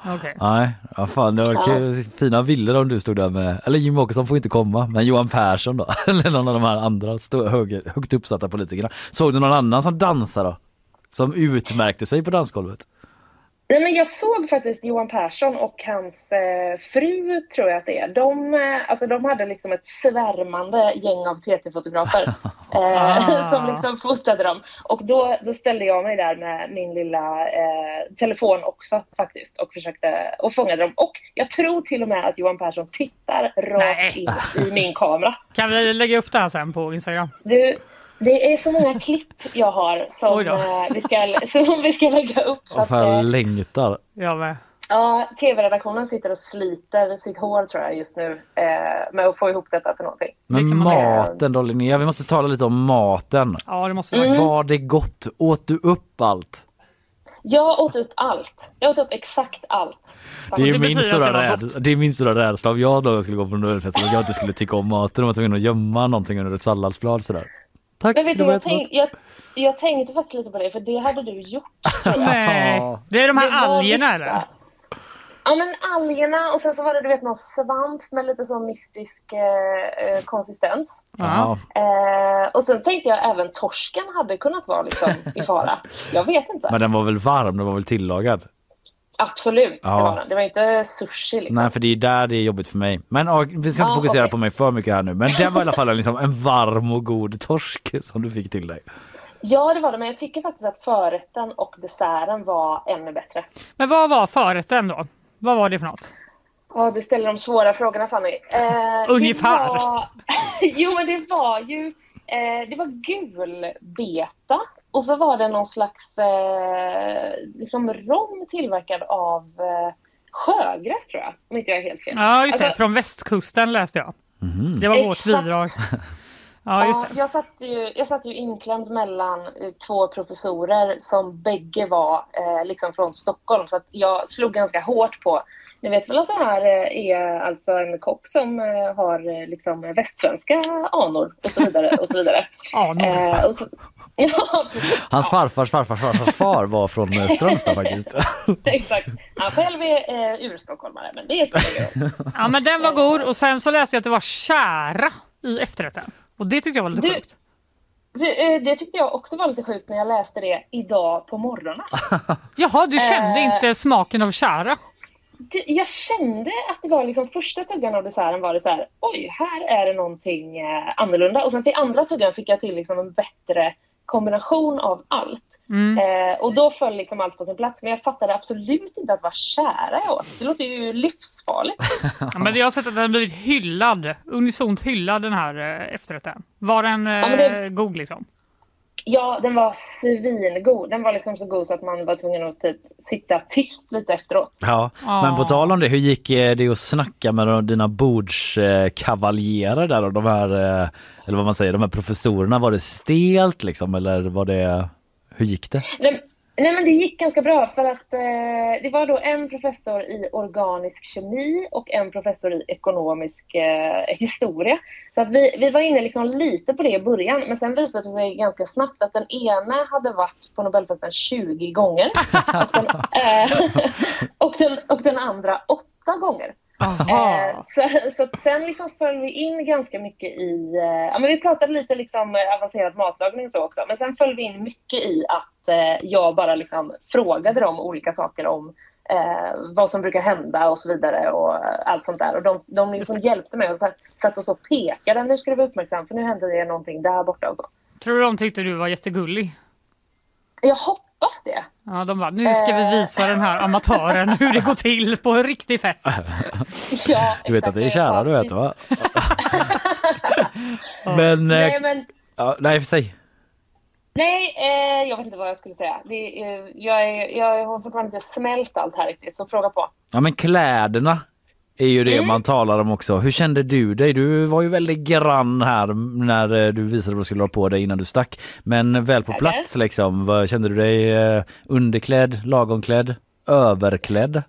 Okej. Nej, ja, fan det var kul. fina bilder om du stod där med, eller Jimmie Åkesson får inte komma, men Johan Persson då, eller någon av de här andra stå, hög, högt uppsatta politikerna. Såg du någon annan som dansade då? som utmärkte sig på dansgolvet? Nej, men jag såg faktiskt Johan Persson och hans eh, fru, tror jag att det är. De, eh, alltså, de hade liksom ett svärmande gäng av TT-fotografer eh, Ah. som liksom fotade dem. Och då, då ställde jag mig där med min lilla eh, telefon också faktiskt och försökte och fångade dem. Och jag tror till och med att Johan Persson tittar rakt Nej. in i min kamera. Kan vi lägga upp det här sen på Instagram? Du, det är så många klipp jag har som, eh, vi, ska, som vi ska lägga upp. Så Åh, att, fan, eh, jag längtar. Jag med. Ja, tv-redaktionen sitter och sliter sitt hår tror jag just nu eh, med att få ihop detta till någonting. Men maten då Linnea, vi måste tala lite om maten. Ja, det måste det vara. Var det gott? Åt du upp allt? Jag åt upp allt. Jag åt upp exakt allt. Det är, det min stora att det är min stora rädsla om jag då skulle gå på Nobelfesten att jag inte skulle tycka om maten och var tvungen att gömma någonting under ett salladsblad sådär. Tack, Men vet du, jag, tänk, jag, jag tänkte faktiskt lite på det, för det hade du gjort. Nej, det är de här Det algerna eller? Ja men algerna och sen så var det du vet någon svamp med lite sån mystisk eh, eh, konsistens. Ja. Eh, och sen tänkte jag även torsken hade kunnat vara liksom i fara. Jag vet inte. Men den var väl varm, den var väl tillagad? Absolut, Ja. det var. Det var inte sushi liksom. Nej för det är där det är jobbigt för mig. Men ja, vi ska inte fokusera okej. på mig för mycket här nu. Men det var i alla fall liksom en varm och god torsk som du fick till dig. Ja, det var det, men jag tycker faktiskt att förrätten och desserten var ännu bättre. Men vad var förrätten då? Vad var det för något? Ja, du ställer de svåra frågorna Fanny. Eh, Ungefär. Var... jo, men det var ju eh, det var gulbeta och så var det någon slags eh, liksom rom tillverkad av eh, sjögräs tror jag, om inte jag är helt fel. Ja, just det. Alltså- Från västkusten läste jag. Mhm. Det var vårt bidrag. Ja, just Ja, det. jag, satt ju, jag satt ju inklämd mellan eh, två professorer som bägge var eh, liksom från Stockholm. Så att jag slog ganska hårt på, ni vet väl att det här eh, är alltså en kock som eh, har eh, liksom västsvenska anor och så vidare. Och så vidare. Anor. Eh, och så, ja. Hans farfars farfars farfars far var från Strömstad faktiskt. Exakt. Han själv är eh, urstockholmare, men det spelar ingen roll. Ja, men den var god och sen så läste jag att det var kära i efterrätten. Och det tyckte jag var lite Du- sjukt. Det, det tyckte jag också var lite sjukt när jag läste det idag på morgonen. Jaha, du kände Eh. inte smaken av kära? Jag kände att det var liksom första tuggan av desserten var det så här, oj, här är det någonting eh, annorlunda. Och sen till andra tuggan fick jag till liksom en bättre kombination av allt. Mm. Eh, och då föll liksom allt på sin plats. Men jag fattade absolut inte att det var kära jag åt. Det låter ju livsfarligt. Ja, men jag har sett att den blivit hyllad, unisont hyllad den här eh, efterrätten. Var den eh, men det- god liksom? Ja, den var svingod. Den var liksom så god så att man var tvungen att typ sitta tyst lite efteråt. Ja, Ja. men på tal om det, hur gick eh, det att snacka med dina bordskavaljerer där och de här, eh, eller vad man säger, de här professorerna? Var det stelt liksom eller var det, hur gick det? Nej, nej men det gick ganska bra för att eh, det var då en professor i organisk kemi och en professor i ekonomisk eh, historia. Så att vi, vi var inne liksom lite på det i början men sen visade det sig ganska snabbt att den ena hade varit på Nobelfesten 20 gånger och den, eh, och den, och den andra 8 gånger. Eh, så, så sen liksom föll vi in ganska mycket i, eh, ja men vi pratade lite liksom eh, avancerad matlagning och så också, men sen föll vi in mycket i att eh, jag bara liksom frågade dem olika saker om eh, vad som brukar hända och så vidare och eh, allt sånt där. Och de, de liksom hjälpte mig och satt, satt och så pekade, nu ska du vara uppmärksam för nu händer det någonting där borta och så. Tror du de tyckte du var jättegullig? Jag hoppas det. Ja, de bara, nu ska vi visa den här amatören hur det går till på en riktig fest. Ja, Du vet att det är kära du vet va? men, Nej eh, men ja, nej säg. Nej, eh, jag vet inte vad jag skulle säga. Det, eh, jag, är, jag har fortfarande inte smält allt här riktigt, så fråga på. Ja men kläderna är ju det Mm. man talar om också. Hur kände du dig? Du var ju väldigt grann här när eh, du visade vad du skulle ha på dig innan du stack. Men väl på plats liksom, vad, kände du dig eh, underklädd, lagomklädd, överklädd?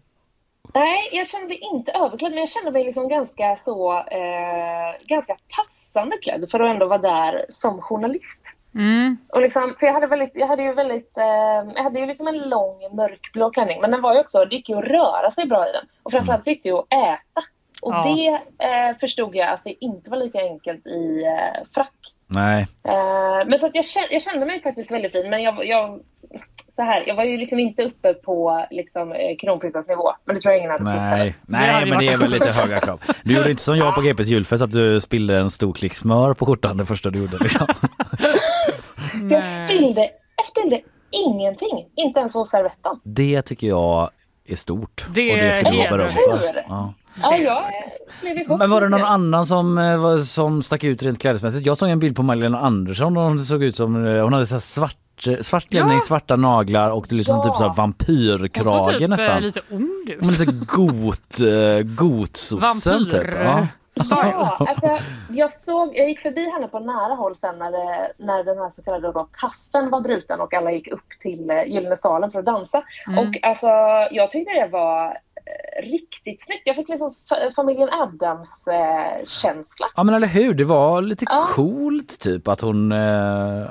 Nej, jag kände mig inte överklädd, men jag kände mig liksom ganska så, eh, ganska passande klädd för att ändå vara där som journalist. Mm. Och liksom, för jag hade, väldigt, jag hade ju väldigt, eh, jag hade ju liksom en lång mörkblå klänning, men den var ju också, det gick ju att röra sig bra i den. Och framförallt så gick det ju att äta. Och Ja. det eh, förstod jag att det inte var lika enkelt i eh, frack. Nej. Eh, men så att jag, kände, jag kände mig faktiskt väldigt fin, men jag, jag, så här, jag var ju liksom inte uppe på liksom, eh, kronprinsessnivå, men det tror jag ingen hade. Nej, Det nej men det är väl lite höga krav. Du gjorde inte som jag på GPs julfest att du spillde en stor klick smör på skjortan det första du gjorde liksom. Jag spillde, jag spillde ingenting, inte ens hos servetten. Det tycker jag är stort Det och det ska du ha beröm Hur? för. Ja. Ja. Men var det någon annan som, eh, som stack ut rent klädesmässigt? Jag såg en bild på Magdalena Andersson och hon såg ut som, eh, hon hade så här svart, eh, svart klänning, Ja. svarta naglar och liksom Ja. typ så Hon vampyrkrage typ nästan. lite ond ut. Men lite got, gotsossen typ. Vampyr. Ja. Ja, alltså, jag, såg, jag gick förbi henne på nära håll sen när, när den här så kallade då, kaffen var bruten och alla gick upp till eh, Gyllene salen för att dansa. Och alltså, jag tyckte det var riktigt snyggt. Jag fick liksom fa- familjen Addams-känsla. ja men eller hur, det var lite Ja. coolt typ att hon, eh,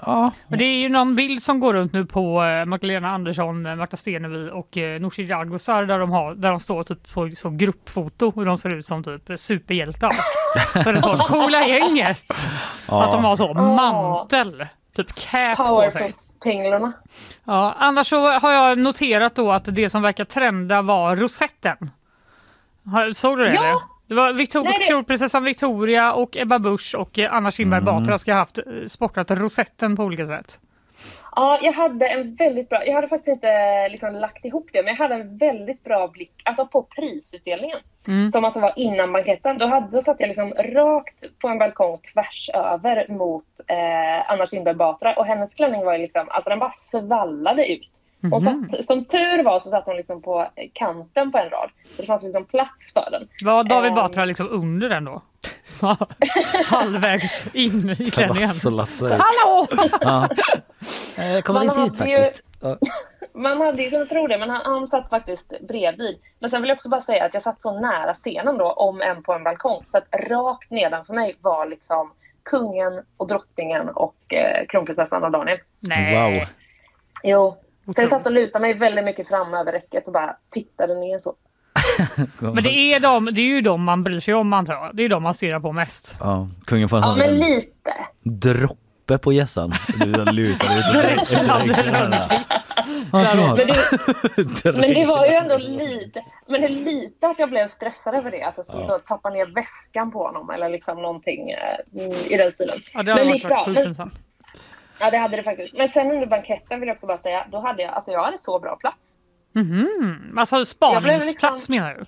ja. Men det är ju någon bild som går runt nu på eh, Magdalena Andersson, eh, Marta Stenevi och eh, Nooshi Dadgostar där de, har, där de står typ på så gruppfoto och de ser ut som typ superhjältar. så det är så coola gänget. Att de har så mantel, typ cap på sig. På pinglorna. Ja, annars så har jag noterat då att det som verkar trenda var rosetten. Såg du det? Ja. eller? Det var Victor- Nej, det- Victoria och Ebba Busch och eh, Anna Kinberg Batra ska ha haft eh, sportat rosetten på olika sätt. Ja, jag hade en väldigt bra, jag hade faktiskt inte liksom lagt ihop det, men jag hade en väldigt bra blick alltså på prisutdelningen. Som alltså var innan banketten. Då, hade, då satt jag liksom rakt på en balkong tvärs över mot eh, Anna Kinberg Batra och hennes klänning var ju liksom, alltså den bara svallade ut. Och satt, som tur var så satt hon liksom på kanten på en rad. Så det fanns liksom plats för den. Var David Ehm. Batra liksom under den då? Halvvägs in i klänningen. Hallå! Ja. Eh, kommer Man inte ut ju- faktiskt. Ja. Man hade ju kunnat tro det, men han, han satt faktiskt bredvid. Men sen vill jag också bara säga att jag satt så nära scenen då, om än på en balkong. Så att rakt nedanför mig var liksom kungen och drottningen och eh, kronprinsessan och Daniel. Nej. Wow. Jo. Så jag satt och lutade mig väldigt mycket fram över räcket och bara tittade ner så. Men det är, de, det är ju de man bryr sig om antar jag. Det är de man stirrar på mest. Ja, kungen får en Ja, men lite. droppe på gässan. Du lutar ut. Ja. Men det, men det var ju ändå lite, men det är lite att jag blev stressad över det. Att jag skulle så tappa ner väskan på honom eller liksom någonting eh, mm, i den stilen. Ja, det men det varit gick bra. sjukt pinsamt. Ja, det hade det faktiskt. Men sen under banketten vill jag också bara säga, då hade jag, alltså jag hade så bra plats. Mhm. Alltså spaningsplats blev menar du?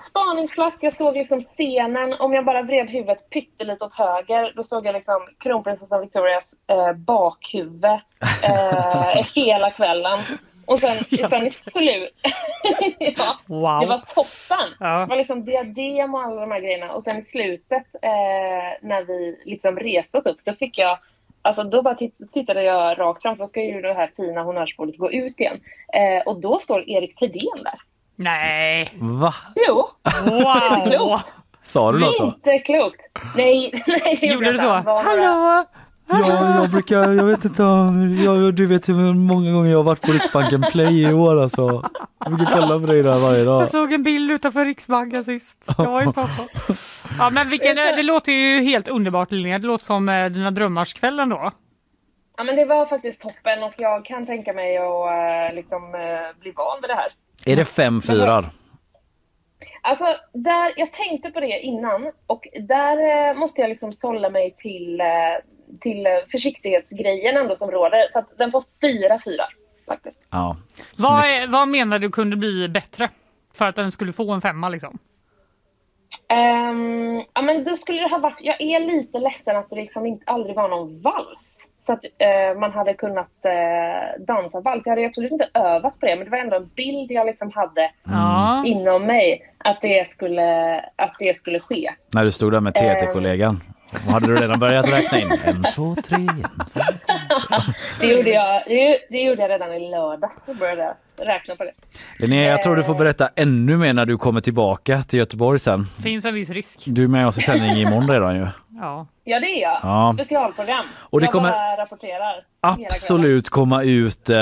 Spaningsplats, jag såg liksom scenen. Om jag bara vred huvudet pyttelite åt höger, då såg jag liksom kronprinsessan Victorias eh, bakhuvud eh, hela kvällen. Och sen, sen i slut... ja, Wow. Det var toppen! Ja. Det var liksom diadem och alla de här grejerna. Och sen i slutet, eh, när vi liksom reste oss upp, då fick jag Alltså då bara titt- tittade jag rakt fram, för då ska ju det här fina honnörsbordet gå ut igen. Eh, och då står Erik Thedéen där. Nej. Va? Jo, Wow. klokt. Sa du något då? Inte klokt! Nej, nej det Gjorde du inte. så? Var några- Hallå? Ja, jag brukar, jag vet inte om, jag, du vet hur många gånger jag har varit på Riksbanken Play i år alltså. Jag brukar kolla på dig där varje dag. Jag tog en bild utanför Riksbanken sist. Jag var i Stockholm. Ja, men vilken, det låter ju helt underbart Linnea. Det låter som eh, dina drömmarskvällen då. Ja men det var faktiskt toppen och jag kan tänka mig att eh, liksom eh, bli van vid det här. Är det fem fyrar? Alltså, där, jag tänkte på det innan och där eh, måste jag liksom sålla mig till, eh, till eh, försiktighetsgrejen ändå som råder. Så att den får fyra fyra faktiskt. Ja. Vad, är, vad menar du kunde bli bättre? För att den skulle få en femma liksom? Ehm, ja men då skulle det ha varit, jag är lite ledsen att det liksom inte, aldrig var någon vals. Så att eh, man hade kunnat eh, dansa vals. Jag hade absolut inte övat på det men det var ändå en bild jag liksom hade Ja. inom mig att det skulle, att det skulle ske. När du stod där med TT-kollegan. Och hade du redan börjat räkna in? En, två, tre, en, två, Det gjorde jag, det, det gjorde jag redan i lördag. Då började jag räkna på det. Linnea, jag tror du får berätta ännu mer när du kommer tillbaka till Göteborg sen. Finns en viss risk. Du är med oss i sändning imorgon redan ju. Ja. Ja det är jag. Ja. Specialprogram. Och det jag kommer bara rapporterar. Absolut komma ut eh,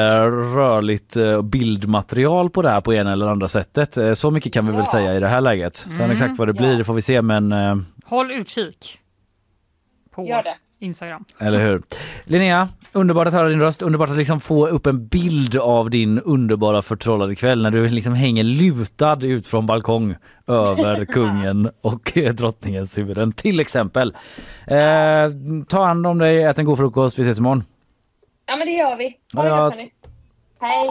rörligt eh, bildmaterial på det här på ena eller andra sättet. Eh, så mycket kan vi väl Ja. säga i det här läget. Sen exakt vad det blir Ja. det får vi se men Håll utkik. På. Instagram. Eller hur? Linnea, underbart att höra din röst. Underbart att liksom få upp en bild av din underbara förtrollade kväll när du liksom hänger lutad ut från balkong över kungen och drottningens huvuden till exempel. Eh, ta hand om dig, ät en god frukost. Vi ses imorgon. Ja, men det gör vi. Ha det gott. Hej!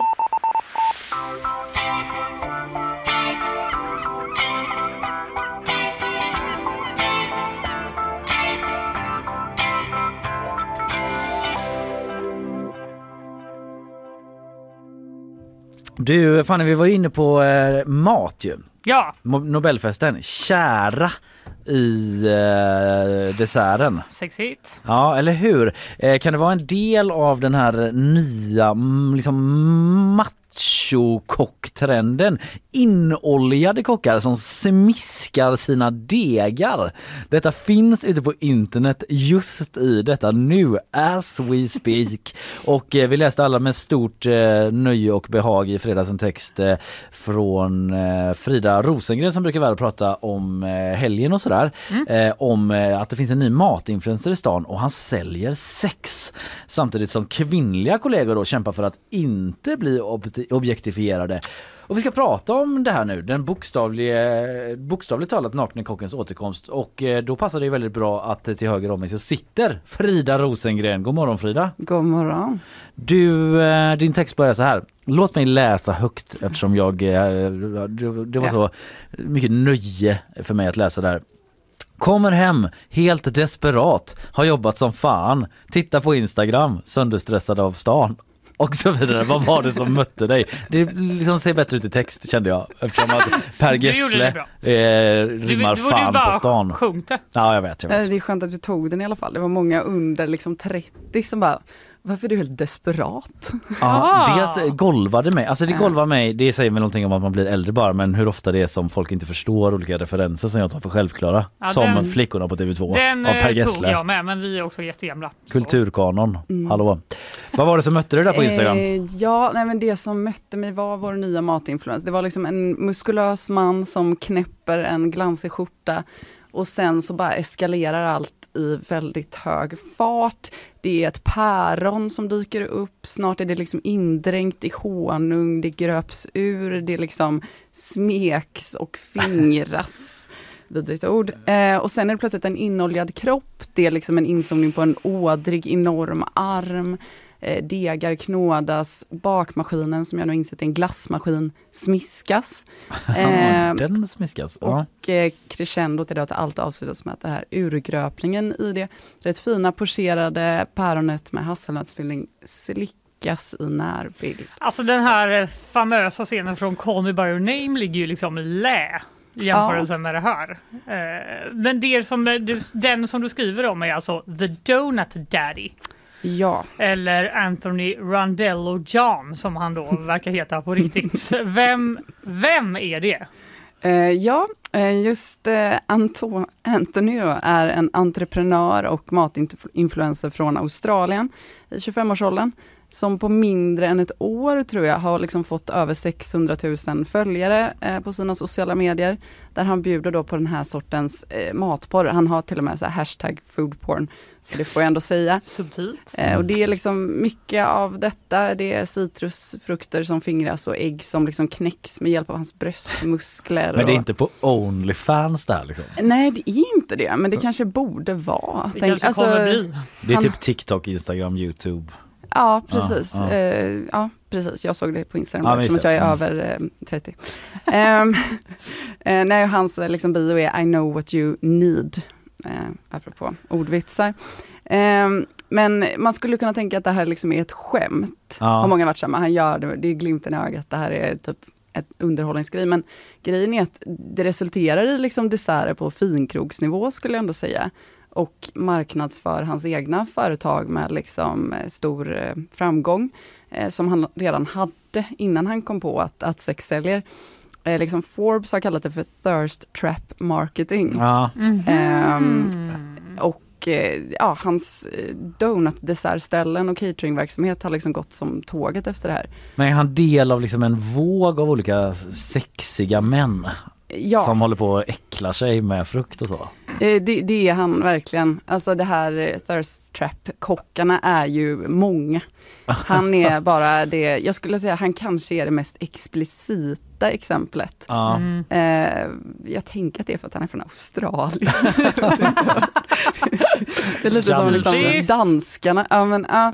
Du, Fanny, vi var inne på eh, mat ju. Ja, Nobelfesten. Kära i eh, desserten. sexigt. Ja, eller hur? Eh, kan det vara en del av den här nya liksom machokocktrenden? Inoljade kockar som smiskar sina degar. Detta finns ute på internet just i detta nu, as we speak. Och eh, vi läste alla med stort eh, nöje och behag i fredags en text eh, från eh, Frida Rosengren som brukar vara prata om eh, helgen och sådär. Eh, om att det finns en ny matinfluencer i stan och han säljer sex. Samtidigt som kvinnliga kollegor då kämpar för att inte bli ob- objektifierade. Och vi ska prata om det här nu, den bokstavliga, bokstavligt talat nakne kockens återkomst. Och eh, då passar det ju väldigt bra att eh, till höger om mig så sitter Frida Rosengren. God morgon Frida! God morgon. Du, eh, din text börjar så här. Låt mig läsa högt eftersom jag, det, var så mycket nöje för mig att läsa där. Kommer hem helt desperat, har jobbat som fan, titta på Instagram, sönderstressad av stan och så vidare. Vad var det som mötte dig? Det liksom ser bättre ut i text kände jag eftersom att Per Du Gessle eh, Du, rimmar du ju fan bara på stan. sjungit det. Ja jag vet, jag Eh, vet. Det är skönt att du tog den i alla fall. Det var många under liksom 30 som bara, varför är du helt desperat? Ja, det golvade mig. Alltså det golvar mig, det säger väl någonting om att man blir äldre bara men hur ofta det är som folk inte förstår olika referenser som jag tar för självklara. Ja, som den- flickorna på TV2 Den av Per eh, tog Gessle. jag med, men vi är också jättegamla. Kulturkanon. Hallå. Vad var det som mötte dig där på Instagram? Eh, ja, nej men det som mötte mig var vår nya matinfluens. Det var liksom en muskulös man som knäpper en glansig skjorta och sen så bara eskalerar allt i väldigt hög fart. Det är ett päron som dyker upp, snart är det liksom indränkt i honung, det gröps ur, det liksom smeks och fingras. Vidrigt ord. Eh, och sen är det plötsligt en inoljad kropp, det är liksom en inzoomning på en ådrig enorm arm. Eh, degar knådas, bakmaskinen som jag nu insett är en glassmaskin smiskas. Eh, Den smiskas. Ja. och eh, crescendot är då att allt avslutas med att det här urgröpningen i det rätt fina pocherade päronet med hasselnötsfyllning slickas i närbild. Alltså den här eh, famösa scenen från Call Me By Your Name ligger ju liksom i lä i jämförelse med det här. Eh, Men det som, du, den som du skriver om är alltså The Donut Daddy. Ja, Eller Anthony Rondello John som han då verkar heta på riktigt. Vem, vem är det? eh, ja eh, just eh, Anto- Antonio är en entreprenör och matinfluencer från Australien i 25-årsåldern som på mindre än ett år tror jag har liksom fått över 600 000 följare eh, på sina sociala medier. Där han bjuder då på den här sortens eh, matporr. Han har till och med så här hashtag foodporn. Så det får jag ändå säga. Subtilt. Eh, och det är liksom mycket av detta. Det är citrusfrukter som fingras och ägg som liksom knäcks med hjälp av hans bröstmuskler. Men det är och... inte på Onlyfans där liksom. Nej, det är inte det, men det kanske borde vara. Det Tänk- kanske alltså, kommer bli. Det är Han- typ TikTok, Instagram, Youtube. Ja, precis. Ja, Ja, ja. ja precis. Jag såg det på Instagram Ja, just att jag är det. över eh, 30. Ehm, eh, nej, hans eh, liksom, bio är I know what you need. Eh, apropå ordvitsar. Ehm, men man skulle kunna tänka att det här liksom är ett skämt. Ja. Har många varit samma. Han gör det, det är glimten i ögat. Det här är typ ett underhållningsgrej. Men grejen är att det resulterar i liksom desserter på finkrogsnivå skulle jag ändå säga. Och marknadsför hans egna företag med liksom eh, stor eh, framgång. Eh, som han redan hade innan han kom på att, att sex säljer. Liksom Forbes har kallat det för thirst trap marketing. Ja, Ehm, och eh, ja, hans donut-dessertställen och cateringverksamhet har liksom gått som tåget efter det här. men är han del av liksom en våg av olika sexiga män Ja, som håller på och äcklar sig med frukt och så? Eh, Det, det är han verkligen. Alltså det här eh, thirst trap-kockarna är ju många. Han är bara det, jag skulle säga han kanske är det mest explicita exemplet. Ja. Mm. Eh, jag tänker att det är för att han är från Australien. det är lite som liksom danskarna. Ja, men, ja.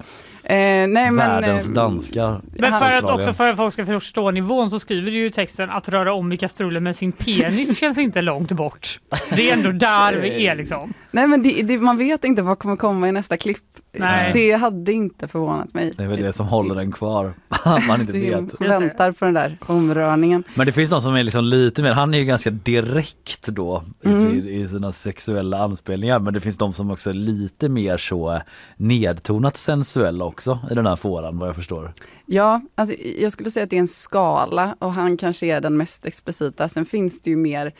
Eh, nej, men, Världens eh, danskar. Men för att också för att folk ska förstå nivån så skriver du ju texten att röra om i kastrullen med sin penis känns inte långt bort. Det är ändå där vi är liksom. Nej men det, det, man vet inte vad kommer komma i nästa klipp. Nej. Det hade inte förvånat mig. Det är väl det som håller den kvar. Man inte Det- vet. väntar på den där omrörningen. Men det finns någon som är liksom lite mer, han är ju ganska direkt då i, Mm. sin, i sina sexuella anspelningar men det finns de som också är lite mer så nedtonat sensuella också i den här fåran vad jag förstår. Ja, alltså, jag skulle säga att det är en skala och han kanske är den mest explicita. Sen finns det ju mer eh,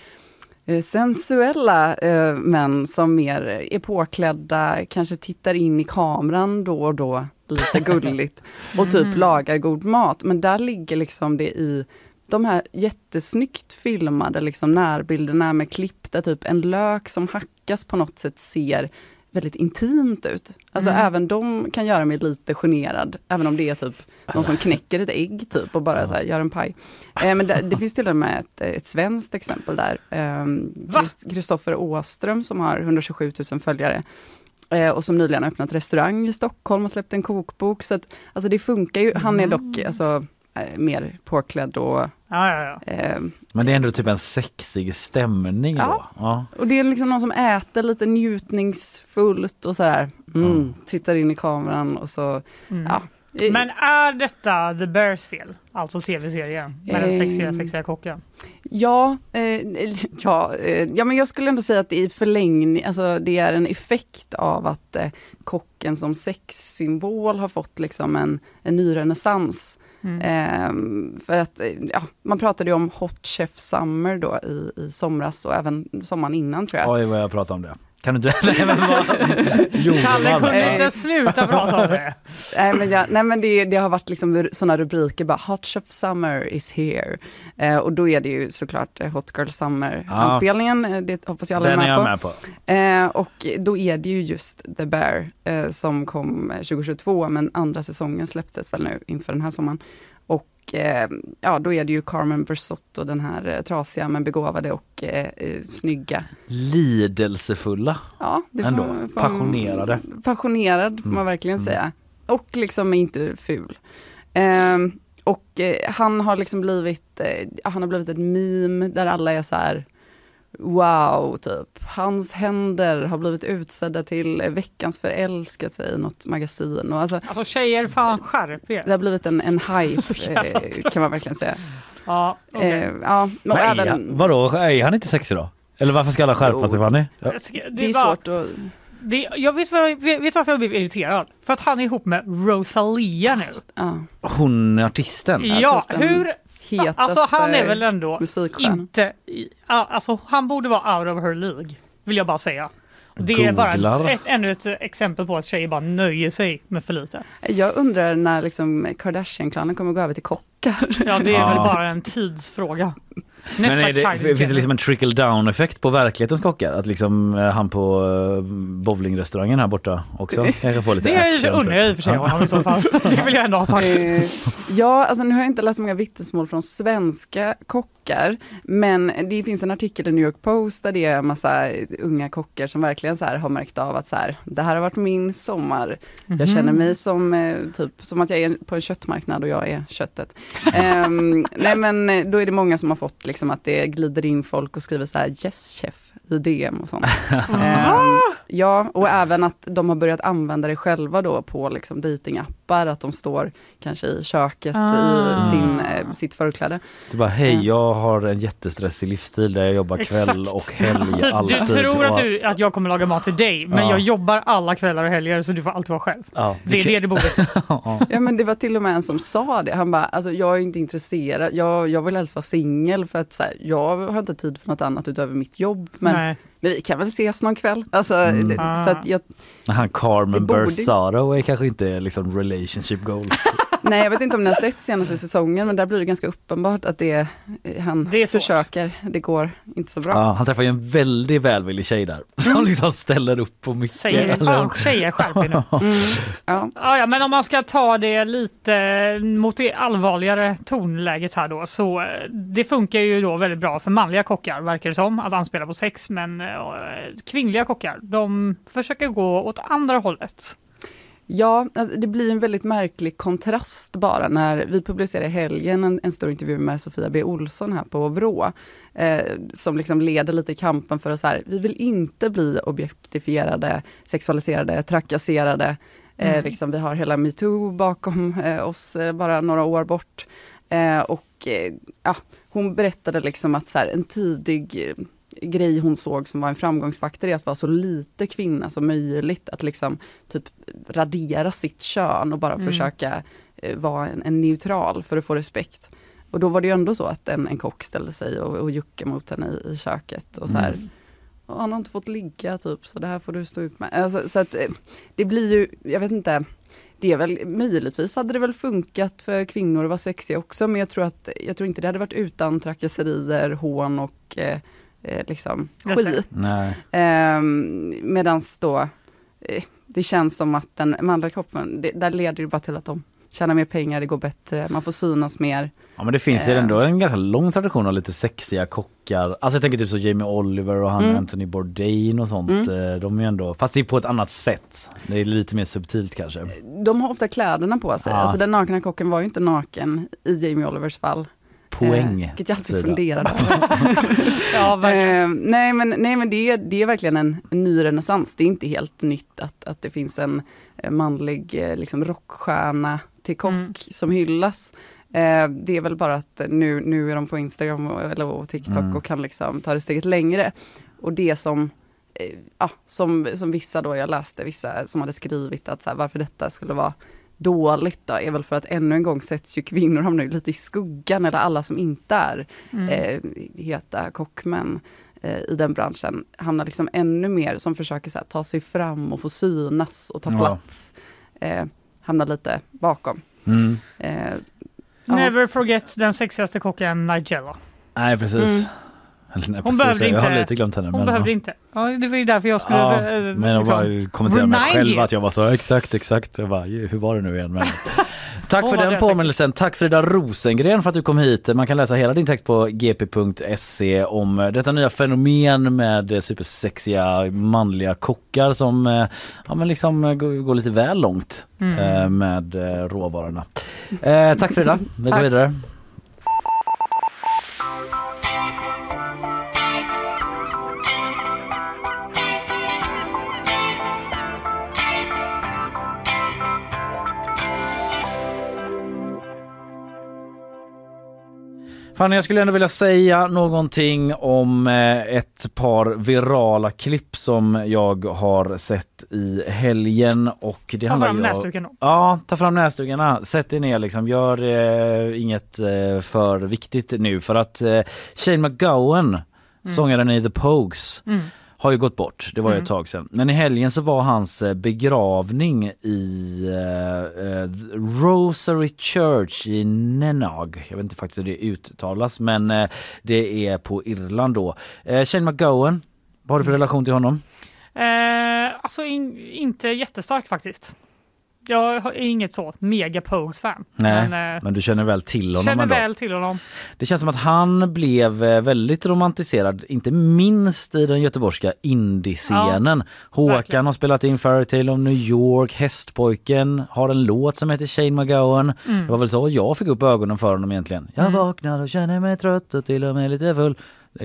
sensuella eh, män som mer är påklädda, kanske tittar in i kameran då och då, lite gulligt, och typ Mm. lagar god mat. Men där ligger liksom det i de här jättesnyggt filmade liksom närbilderna med klipp där typ en lök som hackas på något sätt ser väldigt intimt ut. Alltså Mm. även de kan göra mig lite generad, även om det är typ någon som knäcker ett ägg typ och bara så här, gör en paj. Eh, men det, det finns till och med ett, ett svenskt exempel där. Kristoffer Åström som har 127 000 följare. eh, Och som nyligen har öppnat restaurang i Stockholm och släppt en kokbok. Så att, alltså det funkar ju. Han är dock alltså, eh, mer påklädd och Ja, ja, ja. eh, Men det är ändå typ en sexig stämning då. Ja. Och det är liksom någon som äter lite njutningsfullt och så här, mm, tittar in i kameran och så, Mm. ja. Men är detta The Bears fel? Alltså tv-serien med den sexiga, Eh, sexiga kocken? Ja, eh, ja, eh, ja, men jag skulle ändå säga att det i förlängning, alltså det är en effekt av att eh, kocken som sexsymbol har fått liksom en, en ny renässans. Mm. Eh, för att, eh, ja, man pratade ju om Hot Chef Summer då i, i somras och även sommaren innan tror jag. Oj vad jag pratar om det. Kan du inte? Nej, men vad... Johan. Kalle kunde Eh, inte sluta prata om det. nej men, jag, nej, men det, det har varit liksom sådana rubriker, bara Hot Chef Summer is here. Eh, och då är det ju såklart eh, Hot Girl Summer-anspelningen, eh, det hoppas jag alla Den är är jag med med på. på. Eh, och då är det ju just The Bear eh, som kom eh, 2022, men andra säsongen släpptes väl nu inför den här sommaren. Och eh, ja, då är det ju Carmen Bersotto, den här eh, trasiga men begåvade och eh, eh, snygga. Lidelsefulla. Ja, det får- Ändå. får- Passionerade. Passionerad får man Mm. verkligen Mm. säga. Och liksom inte ful. Ehm, och eh, han har liksom blivit, eh, han har blivit ett meme där alla är så här Wow, typ. Hans händer har blivit utsedda till veckans förälskelse i något magasin. Och alltså, Alltså tjejer, fan skärp er. det har blivit en, en hype, eh, kan man verkligen säga. Ja, okej. Eh, ja, Men är, även, han- vadå, är han inte sexig då? Eller varför ska alla skärpa Jo. sig Fanny? Ja. Det är var- svårt att... Det, jag vet, vad, vet, varför jag blev irriterad? För att han är ihop med Rosalia nu. Ja, Hon artisten? Ja, den hur... hetaste Alltså han är väl ändå inte... i- Alltså han borde vara out of her League. Vill jag bara säga. Det är Googlar. bara ett, ännu ett exempel på att tjejer bara nöjer sig med för lite. Jag undrar när liksom Kardashian-klanen kommer gå över till kockar. Ja, det är Ja. väl bara en tidsfråga. Men är det, finns det liksom en trickle down effekt på verklighetens kockar? Att liksom eh, han på uh, bowlingrestaurangen här borta också kanske får lite Det är action? undrar jag i och för sig honom i så fall. Det vill jag ändå ha sagt. Eh, ja, alltså nu har jag inte läst så många vittnesmål från svenska kockar, men det finns en artikel i New York Post där det är en massa unga kockar som verkligen så här har märkt av att så här, det här har varit min sommar. Jag Mhm. känner mig som, eh, typ, som att jag är på en köttmarknad och jag är köttet. Ehm, nej men eh, då är det många som har fått liksom att det glider in folk och skriver så här yes chef i DM och sånt. Ehm, ja, och även att de har börjat använda det själva då på liksom datingappar, att de står kanske i köket Ah. i sin, eh, sitt förkläde. Du bara hej jag har en jättestressig livsstil där jag jobbar kväll Exakt. och helg Typ, alltid. du tror att, du, att jag kommer laga mat till dig, men Ja. jag jobbar alla kvällar och helger så du får alltid vara själv. Ja, Det är det det borde stå. Ja. Ja men det var till och med en som sa det, han bara, alltså jag är inte intresserad, jag, jag vill helst vara singel för att så här, jag har inte tid för något annat utöver mitt jobb. Men, Nej. Men vi kan väl ses någon kväll. Alltså, Mm. det, så att jag, Han Carmen borde- Bersaro är kanske inte liksom relationship goals. Nej jag vet inte om ni har sett senaste säsongen men där blir det ganska uppenbart att det han Det är svårt. försöker, det går inte så bra. Ja, han träffar ju en väldigt välvillig tjej där som liksom ställer upp på mycket. Säger Eller- fan tjejer skärp er nu. Ja. Ja, ja, men om man ska ta det lite mot det allvarligare tonläget här då så eh, det funkar ju då väldigt bra för manliga kockar verkar det som att anspela på sex men eh, kvinnliga kockar de försöker gå åt andra hållet. Ja, alltså, det blir en väldigt märklig kontrast bara när vi publicerade i helgen en, en stor intervju med Sofia B Olsson här på Vrå. Eh, som liksom leder lite kampen för att så här, vi vill inte bli objektifierade, sexualiserade, trakasserade. Eh, Mm. liksom, vi har hela metoo bakom eh, oss, eh, bara några år bort. Eh, och eh, ja, hon berättade liksom att så här, en tidig grej hon såg som var en framgångsfaktor är att vara så lite kvinna som möjligt. Att liksom typ radera sitt kön och bara Mm. försöka eh, vara en, en neutral för att få respekt. Och då var det ju ändå så att en, en kock ställde sig och, och juckade mot henne i, i köket. Och så här, Mm. "Ja, han har inte fått ligga typ, så det här får du stå ut med. Alltså, så att eh, det blir ju, jag vet inte, det är väl möjligtvis hade det väl funkat för kvinnor att vara sexiga också, men jag tror att jag tror inte det hade varit utan trakasserier, hån och eh, eh, liksom skit. Nej. Ehm, medans då, eh, det känns som att den manliga kroppen, det, där leder det bara till att de tjänar mer pengar, det går bättre, man får synas mer. Ja men det finns ju Eh. ändå en ganska lång tradition av lite sexiga kockar. Alltså jag tänker typ så Jamie Oliver och han Mm. Anthony Bourdain och sånt. Mm. Eh, De är ju ändå, fast det är på ett annat sätt. Det är lite mer subtilt kanske. De har ofta kläderna på sig, Ja. alltså den nakna kocken var ju inte naken i Jamie Olivers fall. Poäng. Eh, vilket jag alltid funderade över. Ja. Eh, nej men, nej, men det, är- det är verkligen en, en ny renässans. Det är inte helt nytt att, att det finns en eh, manlig eh, liksom rockstjärna till kock Mm. som hyllas. Eh, det är väl bara att nu, nu är de på Instagram och, eller och TikTok Mm. och kan liksom ta det steget längre. Och det som, eh, ja, som, som vissa då, jag läste vissa som hade skrivit att så här, varför detta skulle vara dåligt då, är väl för att ännu en gång sätts ju kvinnor hamnar ju lite i skuggan, eller alla som inte är Mm. eh, heta kockmän eh, i den branschen hamnar liksom ännu mer som försöker så här, ta sig fram och få synas och ta Ja. plats. Eh, hamnar lite bakom. Mm. Eh, ja. Never forget den sexigaste kocken Nigella. Nej precis. Mm. Eller, nej, Hon precis. behövde Jag har inte- lite glömt henne. Hon men, behövde inte. Ja, det var ju därför jag skulle... Ja, eh, men jag bara liksom, kommenterade mig själv you. att jag var så exakt, exakt. Jag bara, hur var det nu igen? Men... Tack Åh, för den påminnelsen. Tack Frida Rosengren för att du kom hit. Man kan läsa hela din text på gp.se om eh, detta nya fenomen med eh, supersexiga manliga kockar som ja, men liksom går, lite väl långt Mm. med råvarorna. Eh, tack Frida. Vi går vidare. Fanny, jag skulle ändå vilja säga någonting om eh, ett par virala klipp som jag har sett i helgen och det Ta fram då. Ja, ta fram näsdukarna. Sätt er ner liksom. Gör eh, inget eh, för viktigt nu för att eh, Shane McGowan, sångaren i The Pogues, Mm. Har ju gått bort. Det var Mm. ett tag sedan. Men i helgen så var hans eh, begravning i eh, Rosary Church i Nenagh. Jag vet inte faktiskt hur det uttalas men eh, det är på Irland då. Eh, Shane McGowan, vad har du för relation till honom? Eh, alltså in, inte jättestark faktiskt. Jag är inget så mega Pogues-fan. Nej, Men, eh, Men du känner väl till honom känner ändå? väl till honom. Det känns som att han blev eh, väldigt romantiserad, inte minst i den göteborgska indiescenen. Håkan verkligen. har spelat in Fairytale of New York, Hästpojken har en låt som heter Shane McGowan. Mm. Det var väl så jag fick upp ögonen för honom egentligen. Jag Mm. vaknar och känner mig trött och till och med lite full.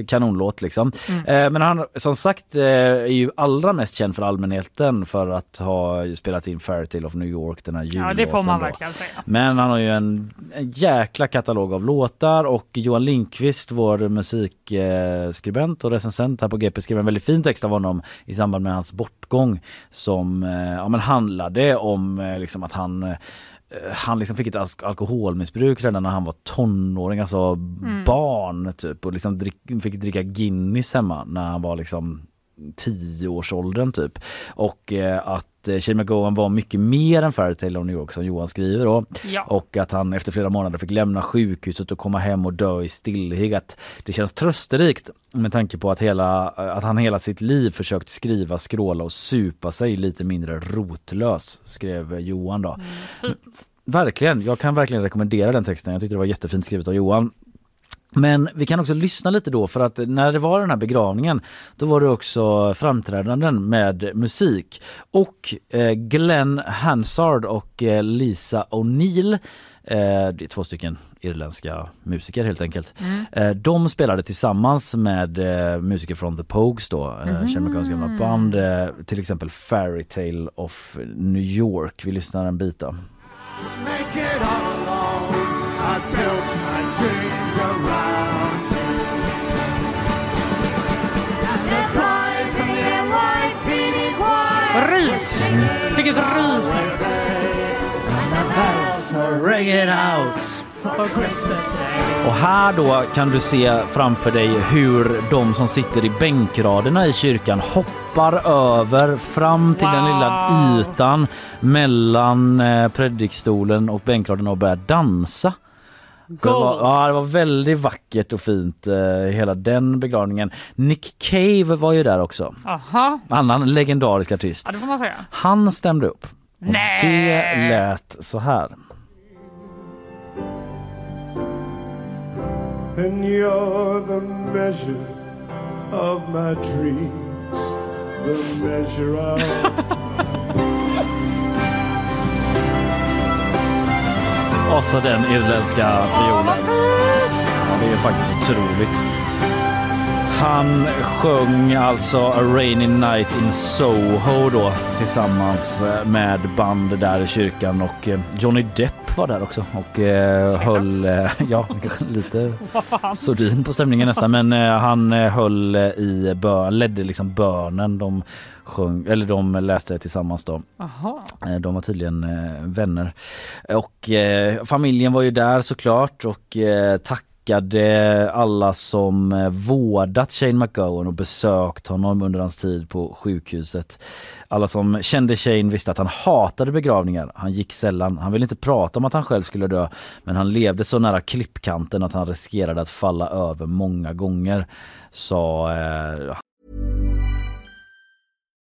Kanonlåt liksom. Mm. Eh, Men han som sagt eh, är ju allra mest känd för allmänheten för att ha spelat in Fairytale of New York, den här jullåten. Ja, det får man då. verkligen säga. Men han har ju en, en jäkla katalog av låtar och Johan Lindqvist, vår musikskribent och recensent här på GP skrev en väldigt fin text av honom i samband med hans bortgång som eh, ja, men handlade om liksom att han han liksom fick ett alk- alkoholmissbruk redan när han var tonåring, alltså barn typ och liksom drick, fick dricka Guinness hemma när han var liksom tioårsåldern typ. Och eh, att eh, Shane McGowan var mycket mer än Fairytale of New York som Johan skriver då. Ja. Och att han efter flera månader fick lämna sjukhuset och komma hem och dö i stillhet. Det känns trösterikt med tanke på att, hela, att han hela sitt liv försökt skriva, skråla och supa sig lite mindre rotlös, skrev Johan då. Fint. Verkligen, jag kan verkligen rekommendera den texten. Jag tyckte det var jättefint skrivet av Johan. Men vi kan också lyssna lite då för att när det var den här begravningen då var det också framträdanden med musik. Och eh, Glenn Hansard och eh, Lisa O'Neill eh, det är två stycken irländska musiker helt enkelt. Eh, de spelade tillsammans med eh, musiker från The Pogues då, eh, McGowan's gamla band. Eh, till exempel Fairytale of New York. Vi lyssnar en bit då. Ris! Vilket! Ring it out! Day. Och här då kan du se framför dig hur de som sitter i bänkraderna i kyrkan hoppar över fram till den lilla Wow. ytan mellan eh, predikstolen och bänkraderna och börjar dansa. Det var, Goals. ja, det var väldigt vackert och fint eh, hela den begravningen. Nick Cave var ju där också. Aha, Annan legendarisk artist. ja det får man säga. Han stämde upp. Och Nej. Det lät så här. And you're the measure of my dreams. The measure of Och så den irländska fiolen. Ja, det är faktiskt otroligt. Han sjöng alltså A Rainy Night in Soho då tillsammans eh, med band där i kyrkan och eh, Johnny Depp var där också och eh, höll, eh, ja lite sordin på stämningen nästan men eh, han eh, höll i bön, ledde liksom bönen. De sjöng, eller de läste tillsammans då. Aha. Eh, De var tydligen eh, vänner. Och eh, familjen var ju där såklart och eh, tackade alla som vårdat Shane McGowan och besökt honom under hans tid på sjukhuset. Alla som kände Shane visste att han hatade begravningar. Han gick sällan. Han ville inte prata om att han själv skulle dö men han levde så nära klippkanten att han riskerade att falla över många gånger. Sa eh,